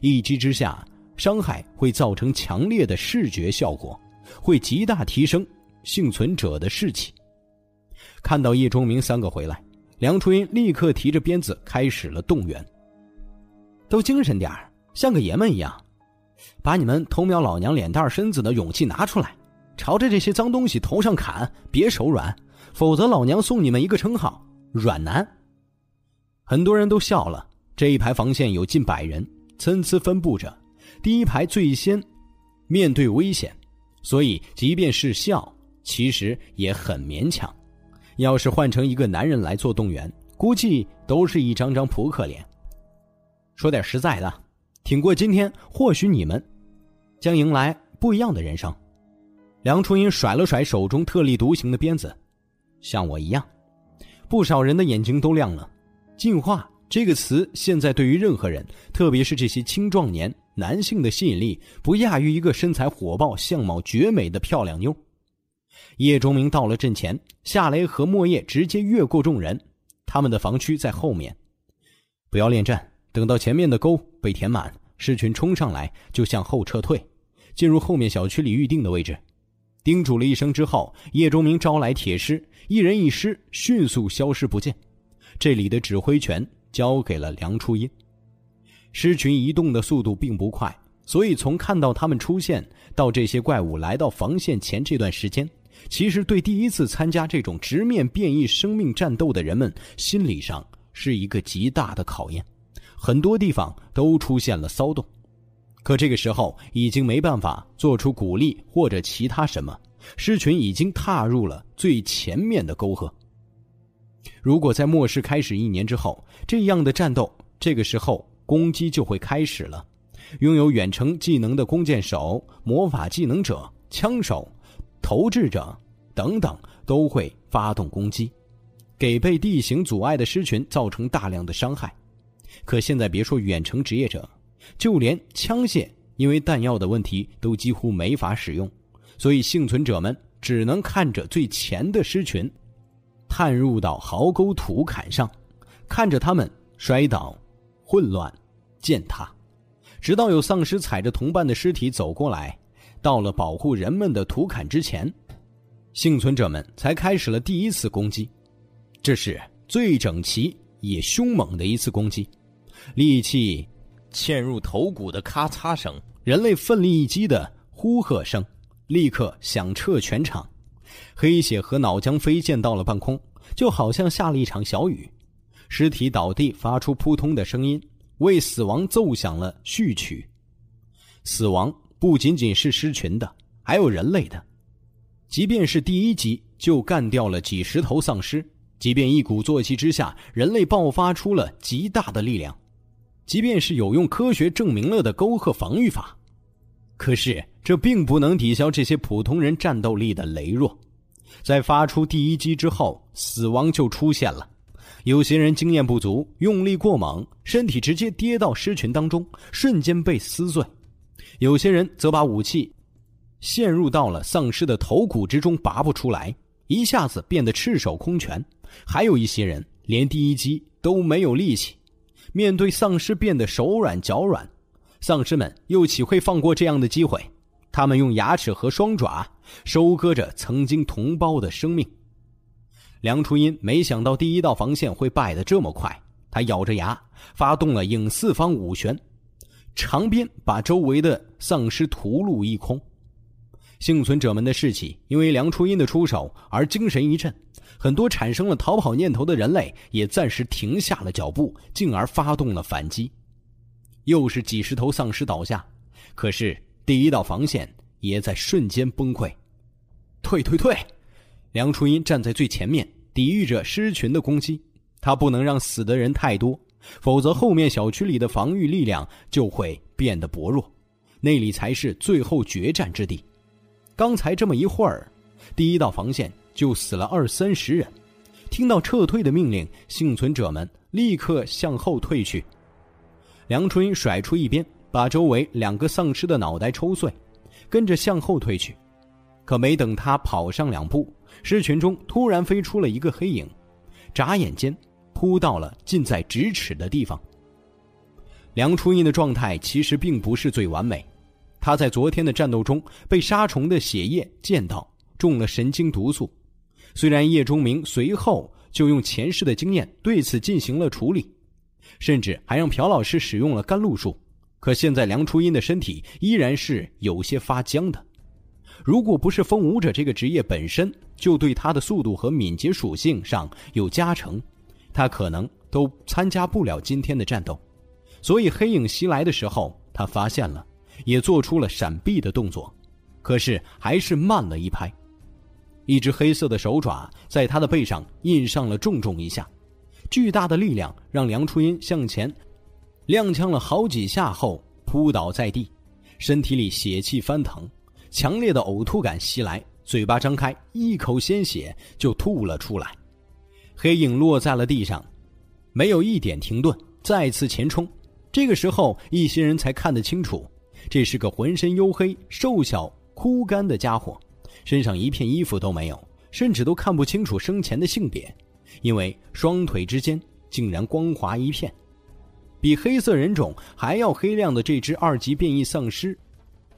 一击之下。伤害会造成强烈的视觉效果，会极大提升幸存者的士气。看到叶钟明三个回来，梁初音立刻提着鞭子开始了动员。都精神点像个爷们一样，把你们偷瞄老娘脸蛋身子的勇气拿出来，朝着这些脏东西头上砍，别手软，否则老娘送你们一个称号——软男。很多人都笑了。这一排防线有近百人，参差分布着。第一排最先面对危险，所以即便是笑，其实也很勉强。要是换成一个男人来做动员，估计都是一张张扑克脸。说点实在的，挺过今天，或许你们将迎来不一样的人生。梁初音甩了甩手中特立独行的鞭子，像我一样，不少人的眼睛都亮了。进化这个词，现在对于任何人，特别是这些青壮年。男性的吸引力不亚于一个身材火爆、相貌绝美的漂亮妞。叶钟明到了阵前，夏雷和莫叶直接越过众人，他们的防区在后面，不要恋战。等到前面的沟被填满，狮群冲上来就向后撤退，进入后面小区里预定的位置。叮嘱了一声之后，叶钟明招来铁狮，一人一狮迅速消失不见。这里的指挥权交给了梁初音。狮群移动的速度并不快，所以从看到他们出现到这些怪物来到防线前这段时间，其实对第一次参加这种直面变异生命战斗的人们心理上是一个极大的考验。很多地方都出现了骚动，可这个时候已经没办法做出鼓励或者其他什么。狮群已经踏入了最前面的沟壑。如果在末世开始一年之后，这样的战斗，这个时候。攻击就会开始了，拥有远程技能的弓箭手、魔法技能者、枪手、投掷者等等都会发动攻击，给被地形阻碍的狮群造成大量的伤害。可现在别说远程职业者，就连枪械因为弹药的问题都几乎没法使用，所以幸存者们只能看着最前的狮群探入到壕沟土坎上，看着他们摔倒。混乱，践踏，直到有丧尸踩着同伴的尸体走过来，到了保护人们的土坎之前，幸存者们才开始了第一次攻击。这是最整齐也凶猛的一次攻击，利器嵌入头骨的咔嚓声，人类奋力一击的呼喝声，立刻响彻全场。黑血和脑浆飞溅到了半空，就好像下了一场小雨。尸体倒地，发出扑通的声音，为死亡奏响了序曲。死亡不仅仅是狮群的，还有人类的。即便是第一集就干掉了几十头丧尸，即便一鼓作气之下，人类爆发出了极大的力量，即便是有用科学证明了的沟壑防御法，可是这并不能抵消这些普通人战斗力的羸弱。在发出第一击之后，死亡就出现了。有些人经验不足，用力过猛，身体直接跌到狮群当中，瞬间被撕碎；有些人则把武器陷入到了丧尸的头骨之中，拔不出来，一下子变得赤手空拳；还有一些人连第一击都没有力气，面对丧尸变得手软脚软。丧尸们又岂会放过这样的机会？他们用牙齿和双爪收割着曾经同胞的生命。梁初音没想到第一道防线会败得这么快，他咬着牙发动了影四方五旋，长鞭把周围的丧尸屠戮一空。幸存者们的士气因为梁初音的出手而精神一振，很多产生了逃跑念头的人类也暂时停下了脚步，进而发动了反击。又是几十头丧尸倒下，可是第一道防线也在瞬间崩溃。退退退！梁初音站在最前面。抵御着狮群的攻击，他不能让死的人太多，否则后面小区里的防御力量就会变得薄弱，那里才是最后决战之地。刚才这么一会儿，第一道防线就死了二三十人。听到撤退的命令，幸存者们立刻向后退去。梁春甩出一鞭，把周围两个丧尸的脑袋抽碎，跟着向后退去。可没等他跑上两步，狮群中突然飞出了一个黑影，眨眼间扑到了近在咫尺的地方。梁初音的状态其实并不是最完美，他在昨天的战斗中被杀虫的血液溅到，中了神经毒素。虽然叶钟明随后就用前世的经验对此进行了处理，甚至还让朴老师使用了甘露术，可现在梁初音的身体依然是有些发僵的。如果不是风舞者这个职业本身就对他的速度和敏捷属性上有加成，他可能都参加不了今天的战斗。所以黑影袭来的时候，他发现了，也做出了闪避的动作，可是还是慢了一拍。一只黑色的手爪在他的背上印上了重重一下，巨大的力量让梁初音向前踉跄了好几下后扑倒在地，身体里血气翻腾。强烈的呕吐感袭来，嘴巴张开，一口鲜血就吐了出来。黑影落在了地上，没有一点停顿，再次前冲。这个时候，一些人才看得清楚，这是个浑身黝黑、瘦小、枯干的家伙，身上一片衣服都没有，甚至都看不清楚生前的性别，因为双腿之间竟然光滑一片。比黑色人种还要黑亮的这只二级变异丧尸，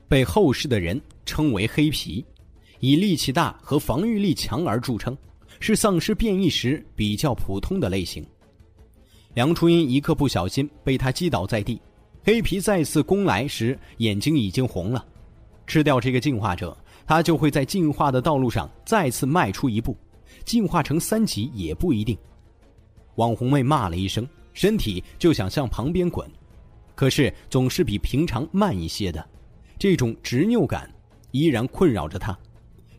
被后世的人。称为黑皮，以力气大和防御力强而著称，是丧尸变异时比较普通的类型。梁初音一刻不小心被他击倒在地，黑皮再次攻来时眼睛已经红了。吃掉这个进化者，他就会在进化的道路上再次迈出一步，进化成三级也不一定。网红妹骂了一声，身体就想向旁边滚，可是总是比平常慢一些的，这种执拗感。依然困扰着他，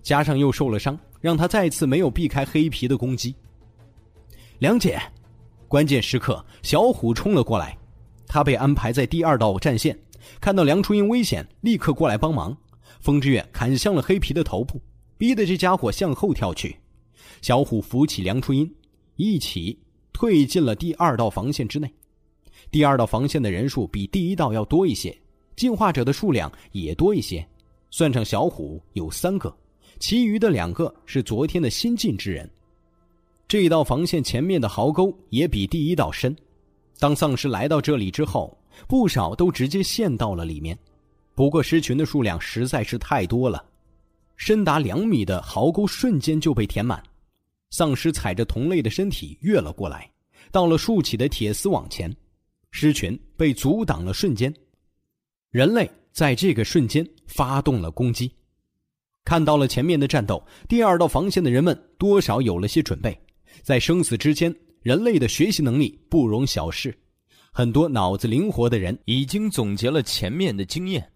加上又受了伤，让他再次没有避开黑皮的攻击。梁姐，关键时刻，小虎冲了过来，他被安排在第二道战线，看到梁初音危险，立刻过来帮忙。风之月砍向了黑皮的头部，逼得这家伙向后跳去。小虎扶起梁初音，一起退进了第二道防线之内。第二道防线的人数比第一道要多一些，进化者的数量也多一些。算上小虎有三个，其余的两个是昨天的新进之人。这道防线前面的壕沟也比第一道深。当丧尸来到这里之后，不少都直接陷到了里面。不过狮群的数量实在是太多了，深达两米的壕沟瞬间就被填满。丧尸踩着同类的身体越了过来，到了竖起的铁丝网前，狮群被阻挡了瞬间。人类。在这个瞬间发动了攻击，看到了前面的战斗，第二道防线的人们多少有了些准备。在生死之间，人类的学习能力不容小视，很多脑子灵活的人已经总结了前面的经验：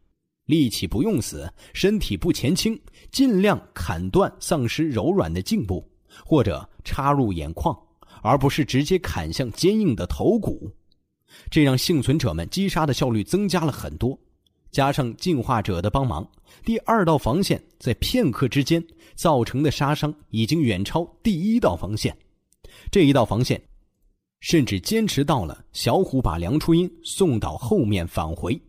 力气不用死，身体不前倾，尽量砍断丧尸柔软的颈部，或者插入眼眶，而不是直接砍向坚硬的头骨。这让幸存者们击杀的效率增加了很多。加上进化者的帮忙，第二道防线在片刻之间造成的杀伤已经远超第一道防线。这一道防线，甚至坚持到了小虎把梁初音送到后面返回。